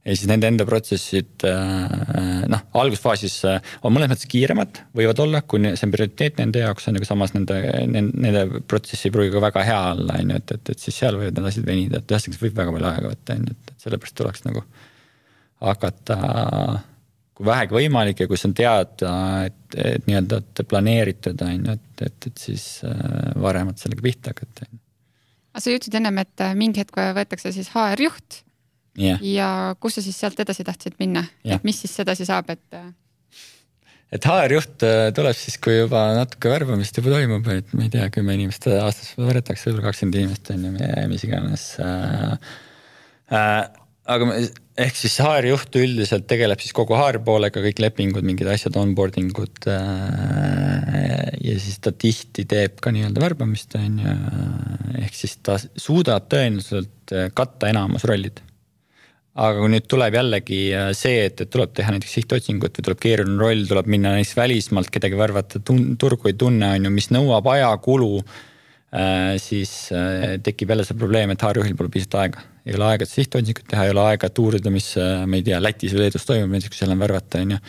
ja siis nende enda protsessid äh, noh, algusfaasis äh, on mõnes mõttes kiiremad, võivad olla, kui see on prioriteet nende jaoks, on ju, aga samas nende, nende, nende protsess ei pruugi ka väga hea olla, on ju, et, et, et siis seal võivad need asjad venida, et ühesõnaga see võib väga palju aega võtta, on ju, et sellepärast tuleks nagu hakata kui vähegi võimalik ja kui sa tead, et, et nii-öelda, et planeeritud on ju, et, et, et siis äh, varemalt sellega pihta hakata. aga sa ütlesid ennem, et mingi hetk võetakse siis HR juht yeah.. ja kus sa siis sealt edasi tahtsid minna, et mis siis edasi saab, et? Äh? et HR-juht äh, tuleb siis, kui juba natuke värbamist juba toimub, et ma ei tea, kümme inimest aastas võetakse, võib-olla kakskümmend inimest on ju, mis iganes äh,. Äh, aga ehk siis HR-juht üldiselt tegeleb siis kogu HR poolega, kõik lepingud, mingid asjad, onboarding ud äh,. ja siis ta tihti teeb ka nii-öelda värbamist, on ju. ehk siis ta suudab tõenäoliselt katta enamus rollid aga kui nüüd tuleb jällegi äh, see, et, et tuleb teha näiteks sihtotsingut või tuleb keeruline roll, tuleb minna näiteks välismaalt kedagi värvata, turgu ei tunne, on ju, mis nõuab ajakulu äh,. siis äh, tekib jälle see probleem, et HR-juhil pole piisavalt aega, ei ole aega sihtotsingut teha, ei ole aega, et uurida, mis ma ei tea, Lätis või Leedus toimub, näiteks kui seal on värvata, on ju.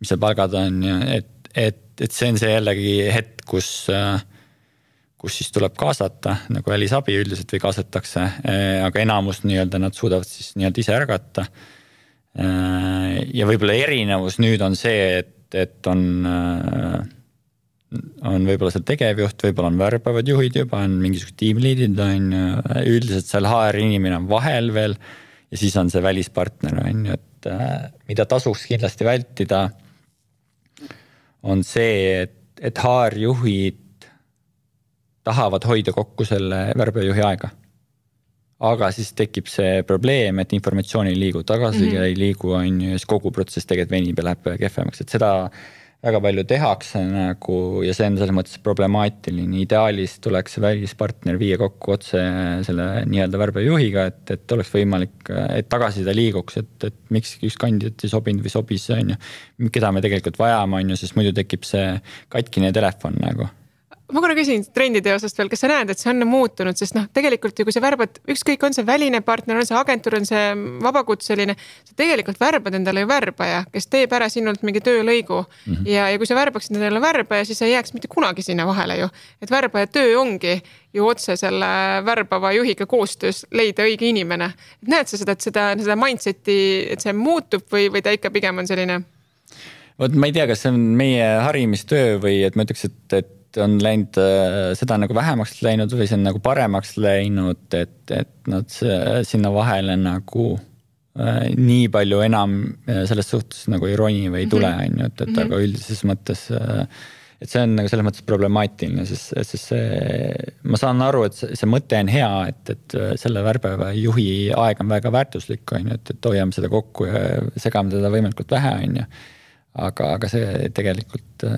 mis seal palgad on ja et, et, et see on see jällegi hetk, kus äh, kus siis tuleb kaasata nagu välisabi üldiselt või kaasatakse, eh, aga enamus nii-öelda nad suudavad siis nii-öelda ise ära katta. Eh, ja võib-olla erinevus nüüd on see, et, et on, eh, on võib-olla seal tegevjuht, võib-olla on värbavad juhid juba, on mingisugused tiimliidid on ju, üldiselt seal HR inimene on vahel veel. ja siis on see välispartner on ju, et mida tasuks kindlasti vältida. on see, et, et HR juhid tahavad hoida kokku selle värbajuhi aega. aga siis tekib see probleem, et informatsioon ei liigu tagasi mm, -hmm. ei liigu, on ju, ja siis kogu protsess tegelikult venib ja läheb kehvemaks, et seda väga palju tehakse nagu ja see on selles mõttes problemaatiline, ideaalis tuleks välispartner viia kokku otse selle nii-öelda värbajuhiga, et, et oleks võimalik, et tagasiside liiguks, et, et miks üks kandidaat ei sobinud või sobis, on ju. keda me tegelikult vajame, on ju, sest muidu tekib see katkine telefon nagu ma korra küsin trendide osast veel, kas sa näed, et see on muutunud, sest noh, tegelikult ju kui sa värbad, ükskõik, on see väline partner, on see agentuur, on see vabakutseline. sa tegelikult värbad endale ju värbaja, kes teeb ära sinult mingi töölõigu mm. -hmm. ja, ja kui sa värbaksid endale värbaja, siis ei jääks mitte kunagi sinna vahele ju. et värbaja töö ongi ju otse selle värbava juhiga koostöös leida õige inimene. näed sa seda, et seda, seda mindset'i, et see muutub või, või ta ikka pigem on selline? vot ma ei tea, kas see on meie harimistöö või et ma ütleks, et, et on läinud, äh, seda on nagu vähemaks läinud või see on nagu paremaks läinud, et, et nad sinna vahele nagu äh, nii palju enam äh, selles suhtes nagu ei roni või ei tule, mhm. on ju, et, et -hmm. aga üldises mõttes et see on nagu selles mõttes problemaatiline, sest, sest see, ma saan aru, et see, see mõte on hea, et, et selle värbapäeva juhi aeg on väga väärtuslik, on ju, et, et hoiame seda kokku ja segame teda võimalikult vähe, on ju. aga, aga see tegelikult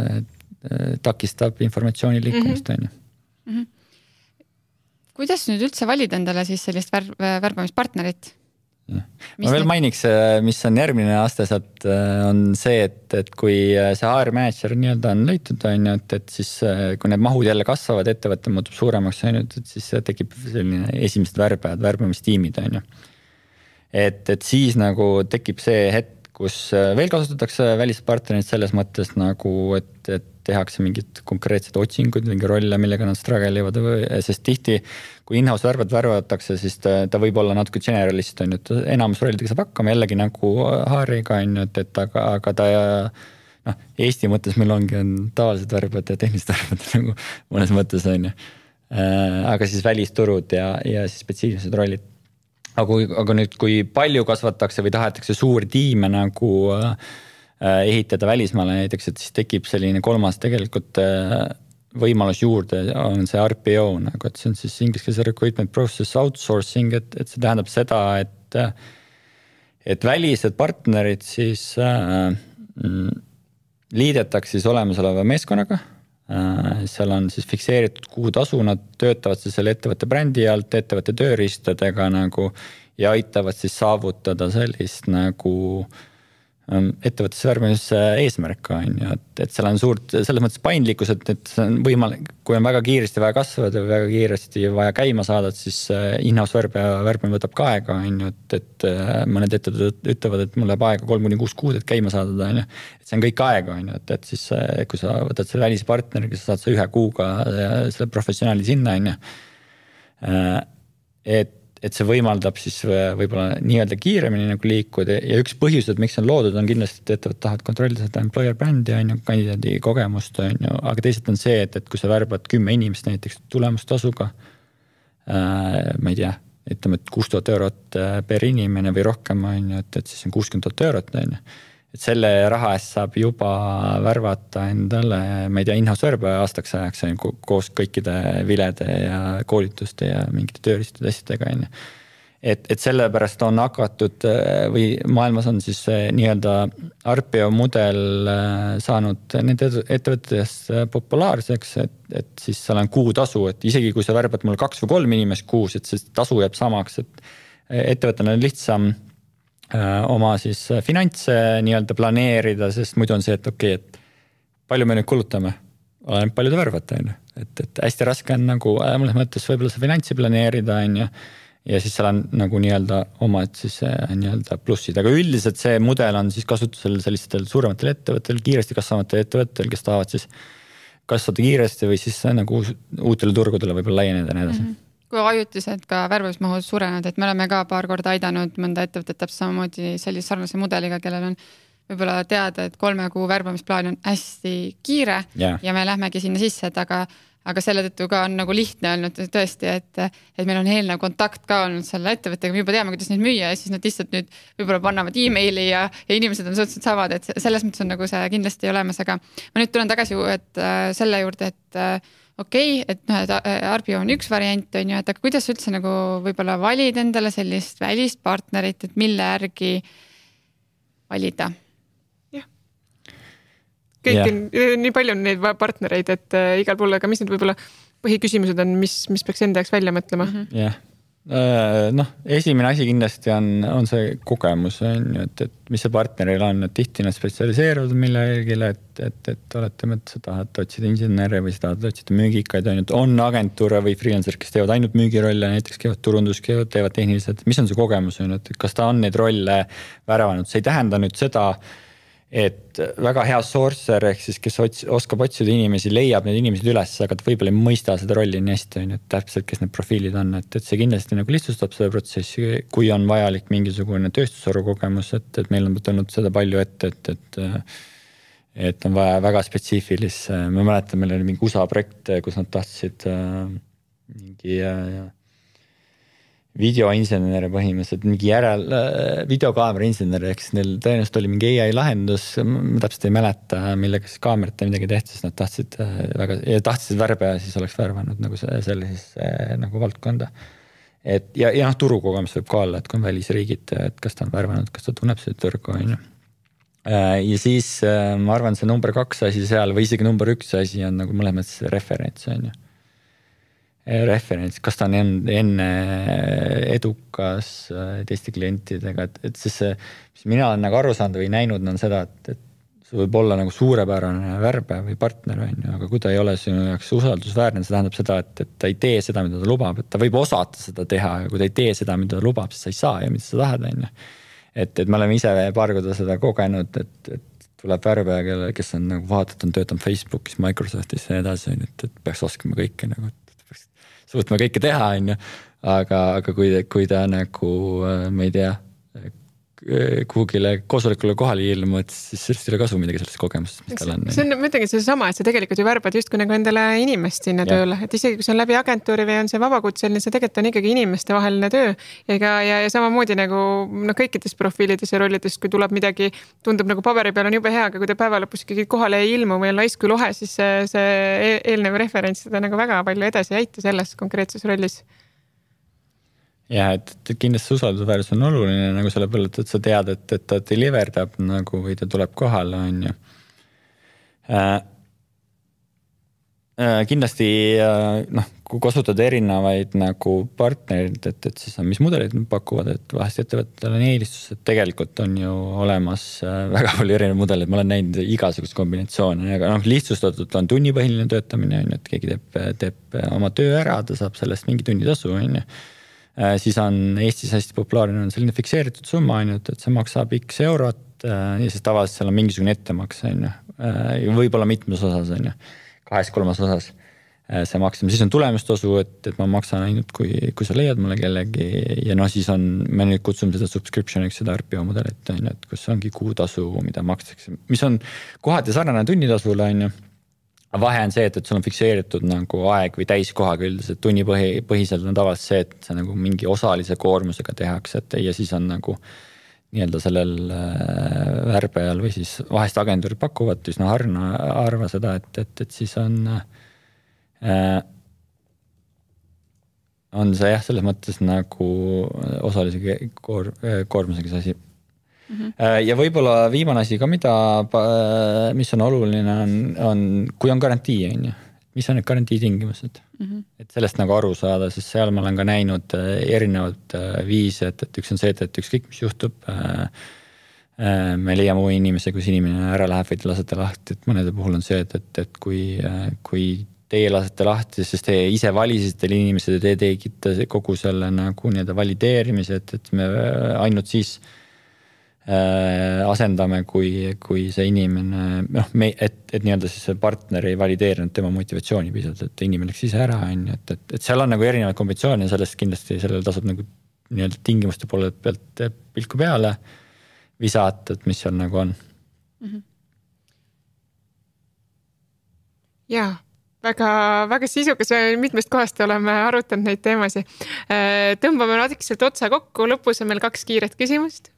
takistab informatsiooni liikumist, mhm. on ju. Mhm. kuidas nüüd üldse valida endale siis sellist värb, värbamispartnerit? ma veel mainiks, äh, mis on järgmine aste sealt, äh, on see, et, et kui see HR manager nii-öelda on leitud, on ju, et, et siis kui need mahud jälle kasvavad, ettevõte muutub suuremaks, on ju, et siis tekib selline esimesed värbajad, värbamistiimid, on ju. et, et siis nagu tekib see hetk, kus veel kasutatakse välispartnereid selles mõttes nagu, et, et tehakse mingeid konkreetseid otsinguid, mingi rolle, millega nad struggle ivad, sest tihti kui in-house värvad värvatakse, siis ta, ta võib olla natuke generalist, on ju, et enamus rollidega saab hakkama jällegi nagu HR-iga on ju, et, et aga, aga ta noh, Eesti mõttes meil ongi, on tavalised värbajad ja tehnilised värbajad nagu mõnes mõttes on ju. Äh, aga siis välisturud ja, ja siis spetsiifilised rollid. aga kui, aga nüüd, kui palju kasvatakse või tahetakse suuri tiime nagu Äh, ehitada välismaale näiteks, et siis tekib selline kolmas tegelikult äh, võimalus juurde, on see RPO nagu, et see on siis inglise keeles recruitment process outsourcing, et, et see tähendab seda, et. et välised partnerid siis äh, mm, liidetakse siis olemasoleva meeskonnaga äh,. seal on siis fikseeritud kuutasu, nad töötavad siis selle ettevõtte brändi alt, ettevõtte tööriistadega nagu ja aitavad siis saavutada sellist nagu äh, Ähm, ettevõttesse värbamise eesmärk on ju, et, et seal on suurt selles mõttes paindlikkus, et, et see on võimalik, kui on väga kiiresti vaja kasvada väga kiiresti vaja käima saada, et siis äh, in-house värbaja värbamine võtab ka aega, on ju, et, et äh, mõned ettevõtted ütlevad, et mul läheb aega kolm kuni kuus kuud, et käima saada, on ju. et see on kõik aega, on ju, et, et siis äh, kui sa võtad selle välispartneri, sa saad sa ühe kuuga selle professionaali sinna, on ju. et et see võimaldab siis võib-olla nii-öelda kiiremini nagu liikuda ja üks põhjuseid, miks see on loodud, on kindlasti, et ettevõtted tahavad kontrollida seda employer brändi on ju, kandidaadi kogemust on ju, aga teisalt on see, et, et kui sa värbad kümme inimest näiteks tulemustasuga äh,. ma ei tea, ütleme, et kuus tuhat eurot äh, per inimene või rohkem on ju, et, et siis on kuuskümmend tuhat eurot on ju et selle raha eest saab juba värvata endale, ma ei tea, in-house värbaja aastaks ajaks ju koos kõikide vilede ja koolituste ja mingite tööriistade asjadega on ju. et, et sellepärast on hakatud või maailmas on siis nii-öelda RPO mudel äh, saanud nende ettevõtetes populaarseks, et, et siis seal on kuutasu, et isegi kui sa värbad mul kaks või kolm inimest kuus, et see tasu jääb samaks, et ettevõttel on lihtsam oma siis äh, finantse nii-öelda planeerida, sest muidu on see, et okei okay,, et palju me nüüd kulutame, oleneb palju te värvate, on ju. et, et hästi raske on nagu äh, mõnes mõttes võib-olla seda finantsi planeerida, on ju. ja siis seal on nagu nii-öelda omad siis nii-öelda plussid, aga üldiselt see mudel on siis kasutusel sellistel suurematel ettevõtetel, kiiresti kasvavatel ettevõtetel, kes tahavad siis kasvada kiiresti või siis nagu uutele turgudele võib-olla laieneda ja nii edasi mm. -hmm kui ajutiselt ka värbamismahud suurenevad, et me oleme ka paar korda aidanud mõnda ettevõtet täpselt samamoodi sellise sarnase mudeliga, kellel on võib-olla teada, et kolme kuu värbamisplaan on hästi kiire yeah. ja me lähmegi sinna sisse, et aga, aga selle tõttu ka on nagu lihtne olnud tõesti, et, et meil on eelnev kontakt ka olnud selle ettevõttega, me juba teame, kuidas neid müüa ja siis nad lihtsalt nüüd võib-olla panevad emaili ja, ja inimesed on suhteliselt samad, et selles mõttes on nagu see kindlasti olemas, aga ma nüüd tulen tagasi, et äh, selle juurde, et äh, okei okay,, et noh, et äh, Arbio on üks variant, on ju, et aga kuidas sa üldse nagu võib-olla valid endale sellist välist partnerit, et mille järgi valida? jah. kõik on, nii palju on neid partnereid, et äh, igal pool, aga mis need võib-olla põhiküsimused on, mis, mis peaks enda jaoks välja mõtlema? Mhm. jah Äh, noh, esimene asi kindlasti on, on see kogemus on ju, et, et mis see partneril on, et tihti nad spetsialiseeruvad millelegi, et, et, et oletame, et sa tahad otsida insenere või sa tahad otsida müügikaid on ju, et on agentuure või freelancer, kes teevad ainult müügirolle, näiteks käivad turundus, käivad, teevad tehniliselt, mis on see kogemus on ju, et kas ta on neid rolle värvanud, see ei tähenda nüüd seda et väga hea sourcer ehk siis, kes ots-, oskab otsida inimesi, leiab need inimesed üles, aga ta võib-olla ei mõista seda rolli nii hästi, on ju, et täpselt, kes need profiilid on, et, et see kindlasti nagu lihtsustab seda protsessi, kui on vajalik mingisugune tööstusharu kogemus, et, et meil on tulnud seda palju ette, et, et. et on vaja väga spetsiifilist, ma mäletan, meil oli mingi USA projekt, kus nad tahtsid äh, mingi äh, videoinsener põhimõtteliselt mingi järel, äh, videokaamera insener, ehk siis neil tõenäoliselt oli mingi ai lahendus, ma täpselt ei mäleta, millega siis kaamerate midagi tehti, sest nad tahtsid äh, väga, tahtsid värbe ja siis oleks värvanud nagu sellisesse äh, nagu valdkonda. et ja, ja noh, turukogemus võib ka olla, et kui on välisriigid, et kas ta on värvanud, kas ta tunneb seda turgu, on ju. ja siis ma arvan, see number kaks asi seal või isegi number üks asi on nagu mõlemas referents, on ju referents, kas ta on enne edukas äh, teiste klientidega, et, et siis see, mis mina olen nagu aru saanud või näinud, on seda, et, et see võib olla nagu suurepärane värbe või partner, on ju, aga kui ta ei ole sinu jaoks usaldusväärne, see tähendab seda, et, et ta ei tee seda, mida ta lubab, et ta võib osata seda teha, aga kui ta ei tee seda, mida ta lubab, siis sa ei saa ju, mida sa tahad, on ju. et, et me oleme ise paar korda seda kogenud, et, et tuleb värbaja, kelle, kes on nagu vaata, et on töötanud Facebookis, Microsoftis ja nii edasi, on ju, et, et peaks oskama kõike nagu, suutma kõike teha, on ju. aga, aga kui, kui ta nagu, äh, ma ei tea, kuhugile koosolekule kohale ei ilmu, et siis sellest ei ole kasu midagi sellest kogemusest, mis tal on. see on, ma ütlengi seesama, et sa tegelikult ju värbad justkui nagu endale inimest sinna ja. tööle, et isegi kui see on läbi agentuuri või on see vabakutseline, see tegelikult on ikkagi inimestevaheline töö. ega, ja, ja samamoodi nagu noh, kõikides profiilides ja rollides, kui tuleb midagi, tundub nagu paberi peal on jube hea, aga kui ta päeva lõpus ikkagi kohale ei ilmu või on laisk kui lohe, siis see, see e-, eelnev referents seda nagu väga palju edasi ei aita selles konkreetses rollis jah, et, et kindlasti usaldusväärsus on oluline nagu selle peale, et, et sa tead, et, et ta deliver dab nagu või ta tuleb kohale, on ju äh,. Äh, kindlasti äh, noh, kui kasutada erinevaid nagu partnereid, et, et siis mis mudeleid nad pakuvad, et vahest ettevõtetel on eelistus, et tegelikult on ju olemas äh, väga palju erinevaid mudeleid, ma olen näinud igasuguseid kombinatsioone, aga noh, lihtsustatult on tunnipõhiline töötamine on ju, et keegi teeb, teeb oma töö ära, ta saab sellest mingi tunnitasu on ju siis on Eestis hästi populaarne on selline fikseeritud summa on ju, et, et see maksab X eurot äh, ja siis tavaliselt seal on mingisugune ettemaks on ju. Äh, võib-olla mitmes osas on ju, kahes-kolmas osas see maksmine, siis on tulemustasu, et, et ma maksan ainult, kui, kui sa leiad mulle kellegi. Ja noh, siis on, me nüüd kutsume seda subscription'iks, seda RPO mudelit on ju, et kus ongi kuutasu, mida makstakse, mis on kohati sarnane tunnitasule on ju vahe on see, et, et sul on fikseeritud nagu aeg või täiskohaga üldiselt tunnipõhi, põhiselt on tavaliselt see, et see nagu mingi osalise koormusega tehakse, et ja siis on nagu nii-öelda sellel äh, värbajal või siis vahest agentuurid pakuvad üsna harna, harva seda, et, et, et siis on äh,. on see jah, selles mõttes nagu osalise koor-, koormusega see asi mm. -hmm. ja võib-olla viimane asi ka, mida, mis on oluline, on, on, kui on garantii, on ju mis on need garantiitingimused mm, -hmm. et sellest nagu aru saada, sest seal ma olen ka näinud äh, erinevaid äh, viise, et, et üks on see, et, et ükskõik, mis juhtub äh,. Äh, me leiame uue inimese, kus inimene ära läheb või te lasete lahti, et mõnede puhul on see, et, et, et kui äh,, kui teie lasete lahti, sest te ise valisite selle inimese, te tegite kogu selle nagu nii-öelda valideerimise, et, et me ainult siis äh, Äh, asendame, kui, kui see inimene noh, me, et, et nii-öelda siis see partner ei valideerinud tema motivatsiooni piisavalt, et inimene läks ise ära, on ju, et, et, et seal on nagu erinevaid kombinatsioone ja sellest kindlasti sellele tasub nagu nii-öelda tingimuste poole pealt pilku peale visata, et mis seal nagu on mm. -hmm. ja väga-väga sisukas, mitmest kohast oleme arutanud neid teemasid. Äh, tõmbame natukese otsa kokku, lõpus on meil kaks kiiret küsimust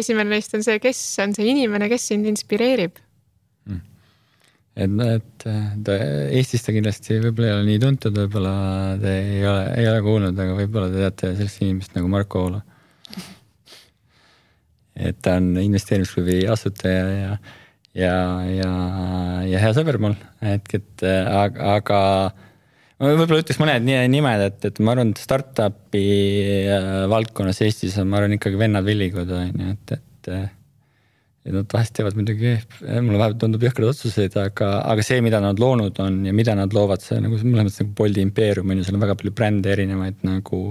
esimene neist on see, kes on see inimene, kes sind inspireerib mm.? et, et ta Eestis ta kindlasti võib-olla ei ole nii tuntud, võib-olla te ei ole, ei ole kuulnud, aga võib-olla te teate sellist inimest nagu Marko Oolo. et ta on investeerimisklubi asutaja ja, ja, ja, ja hea sõber mul, et, et aga, aga võib-olla ütleks mõned nimed, et, et ma arvan, et startup'i äh, valdkonnas Eestis on, ma arvan ikkagi vennad Villigud on ju, et, et. et nad vahest teevad muidugi, mulle vähemalt tundub jõhkraid otsuseid, aga, aga see, mida nad loonud on ja mida nad loovad, see nagu mõnes mõttes nagu Bolti impeerium on ju, seal on väga palju brände erinevaid nagu.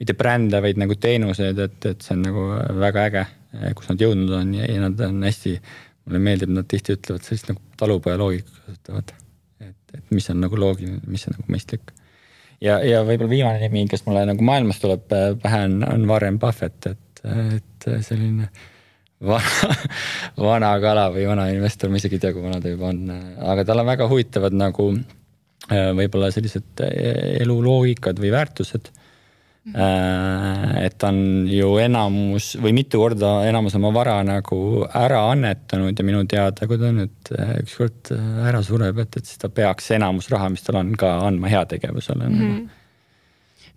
mitte brände, vaid nagu teenuseid, et, et see on nagu väga äge, kus nad jõudnud on ja, ja nad on hästi. mulle meeldib, nad tihti ütlevad sellist nagu talupoja kasutavad et, mis on nagu loogiline, mis on nagu mõistlik. ja, ja võib-olla viimane nimi, kes mulle nagu maailmas tuleb pähe, on, on Warren Buffett, et, et selline vana, vana kala või vana investor, ma isegi ei tea, kui vana ta juba on, aga tal on väga huvitavad nagu võib-olla sellised eluloogikad või väärtused Äh, et on ju enamus või mitu korda enamus oma vara nagu ära annetanud ja minu teada, kui ta nüüd äh, ükskord äh, ära sureb, et, et siis ta peaks enamus raha, mis tal on, ka andma heategevusele mm. -hmm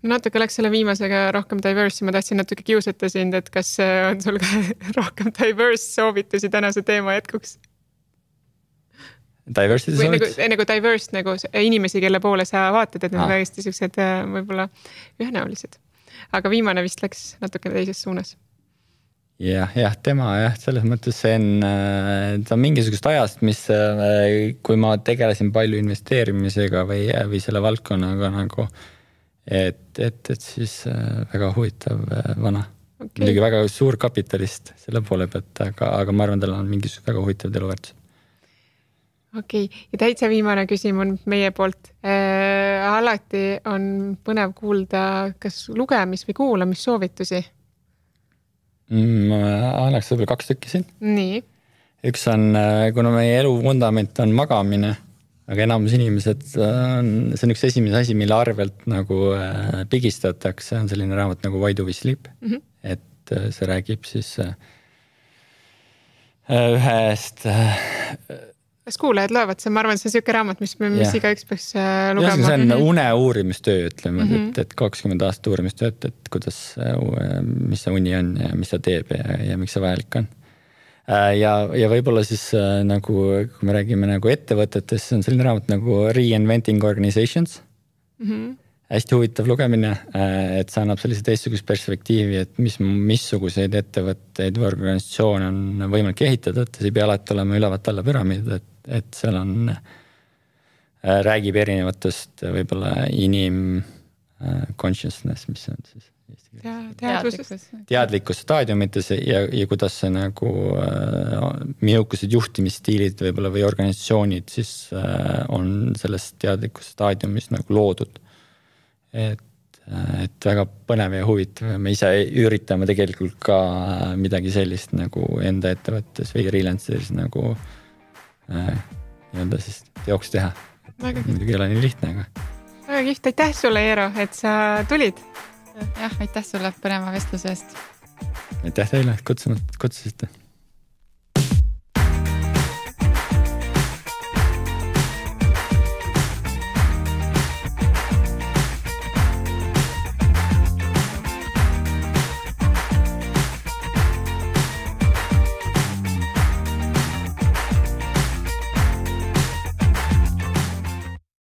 natuke läks selle viimasega rohkem diverse'i, ma tahtsin natuke kiusata sind, et kas on sul ka rohkem diverse soovitusi tänase teema jätkuks? Diversity või nagu, nagu diverse nagu inimesi, kelle poole sa vaatad, et need on täiesti siuksed äh, võib-olla ühenäolised. aga viimane vist läks natukene teises suunas. jah, jah, tema jah, selles mõttes see on, äh, ta on mingisugust ajast, mis, äh, kui ma tegelesin palju investeerimisega või, või selle valdkonnaga nagu. et, et, et siis väga huvitav vana okay.. muidugi väga suur kapitalist selle poole pealt, aga, aga ma arvan, tal on mingisugused väga huvitavad eluväärtused okei okay., ja täitsa viimane küsimus meie poolt äh,. alati on põnev kuulda, kas lugemis- või kuulamissoovitusi mm,? ma annaks võib-olla kaks tükki siin. nii. üks on, äh, kuna meie elu vundament on magamine, aga enamus inimesed on, see on üks esimene asi, mille arvelt nagu äh, pigistatakse, on selline raamat nagu Why do we sleep mm, -hmm. et äh, see räägib siis äh, ühest äh, kas kuulajad loevad, see, ma arvan, see on sihuke raamat, mis, mis igaüks peaks äh, lugema. see on mhm. une uurimistöö, ütleme mm, -hmm. et, et kakskümmend aastat uurimistööd, et kuidas, äh, mis see uni on ja mis ta teeb ja, ja miks see vajalik on. Äh, ja, ja võib-olla siis nagu, kui me räägime nagu ettevõtetest, see on selline raamat nagu Reinventing Organizations mm. -hmm hästi huvitav lugemine, et see annab sellise teistsugust perspektiivi, et mis, missuguseid ettevõtteid või organisatsioone on võimalik ehitada, et see ei pea alati olema ülevalt alla püramiid, et et seal on, äh, räägib erinevatest võib-olla inim äh, consciousness, mis see on siis eesti keeles? teadlikkus. teadlikkus staadiumites ja, ja kuidas see nagu äh,, mihukesed juhtimisstiilid võib-olla või organisatsioonid siis äh, on selles teadlikus staadiumis nagu loodud. et et väga põnev ja huvitav ja me ise üritame tegelikult ka midagi sellist nagu enda ettevõttes või freelancer'is nagu äh, Äh, nii-öelda siis teoks teha. muidugi ei ole nii lihtne, aga. väga kihvt, aitäh sulle, Eero, et sa tulid. jah, aitäh sulle põneva vestluse eest aitäh teile, et kutsunud, kutsusite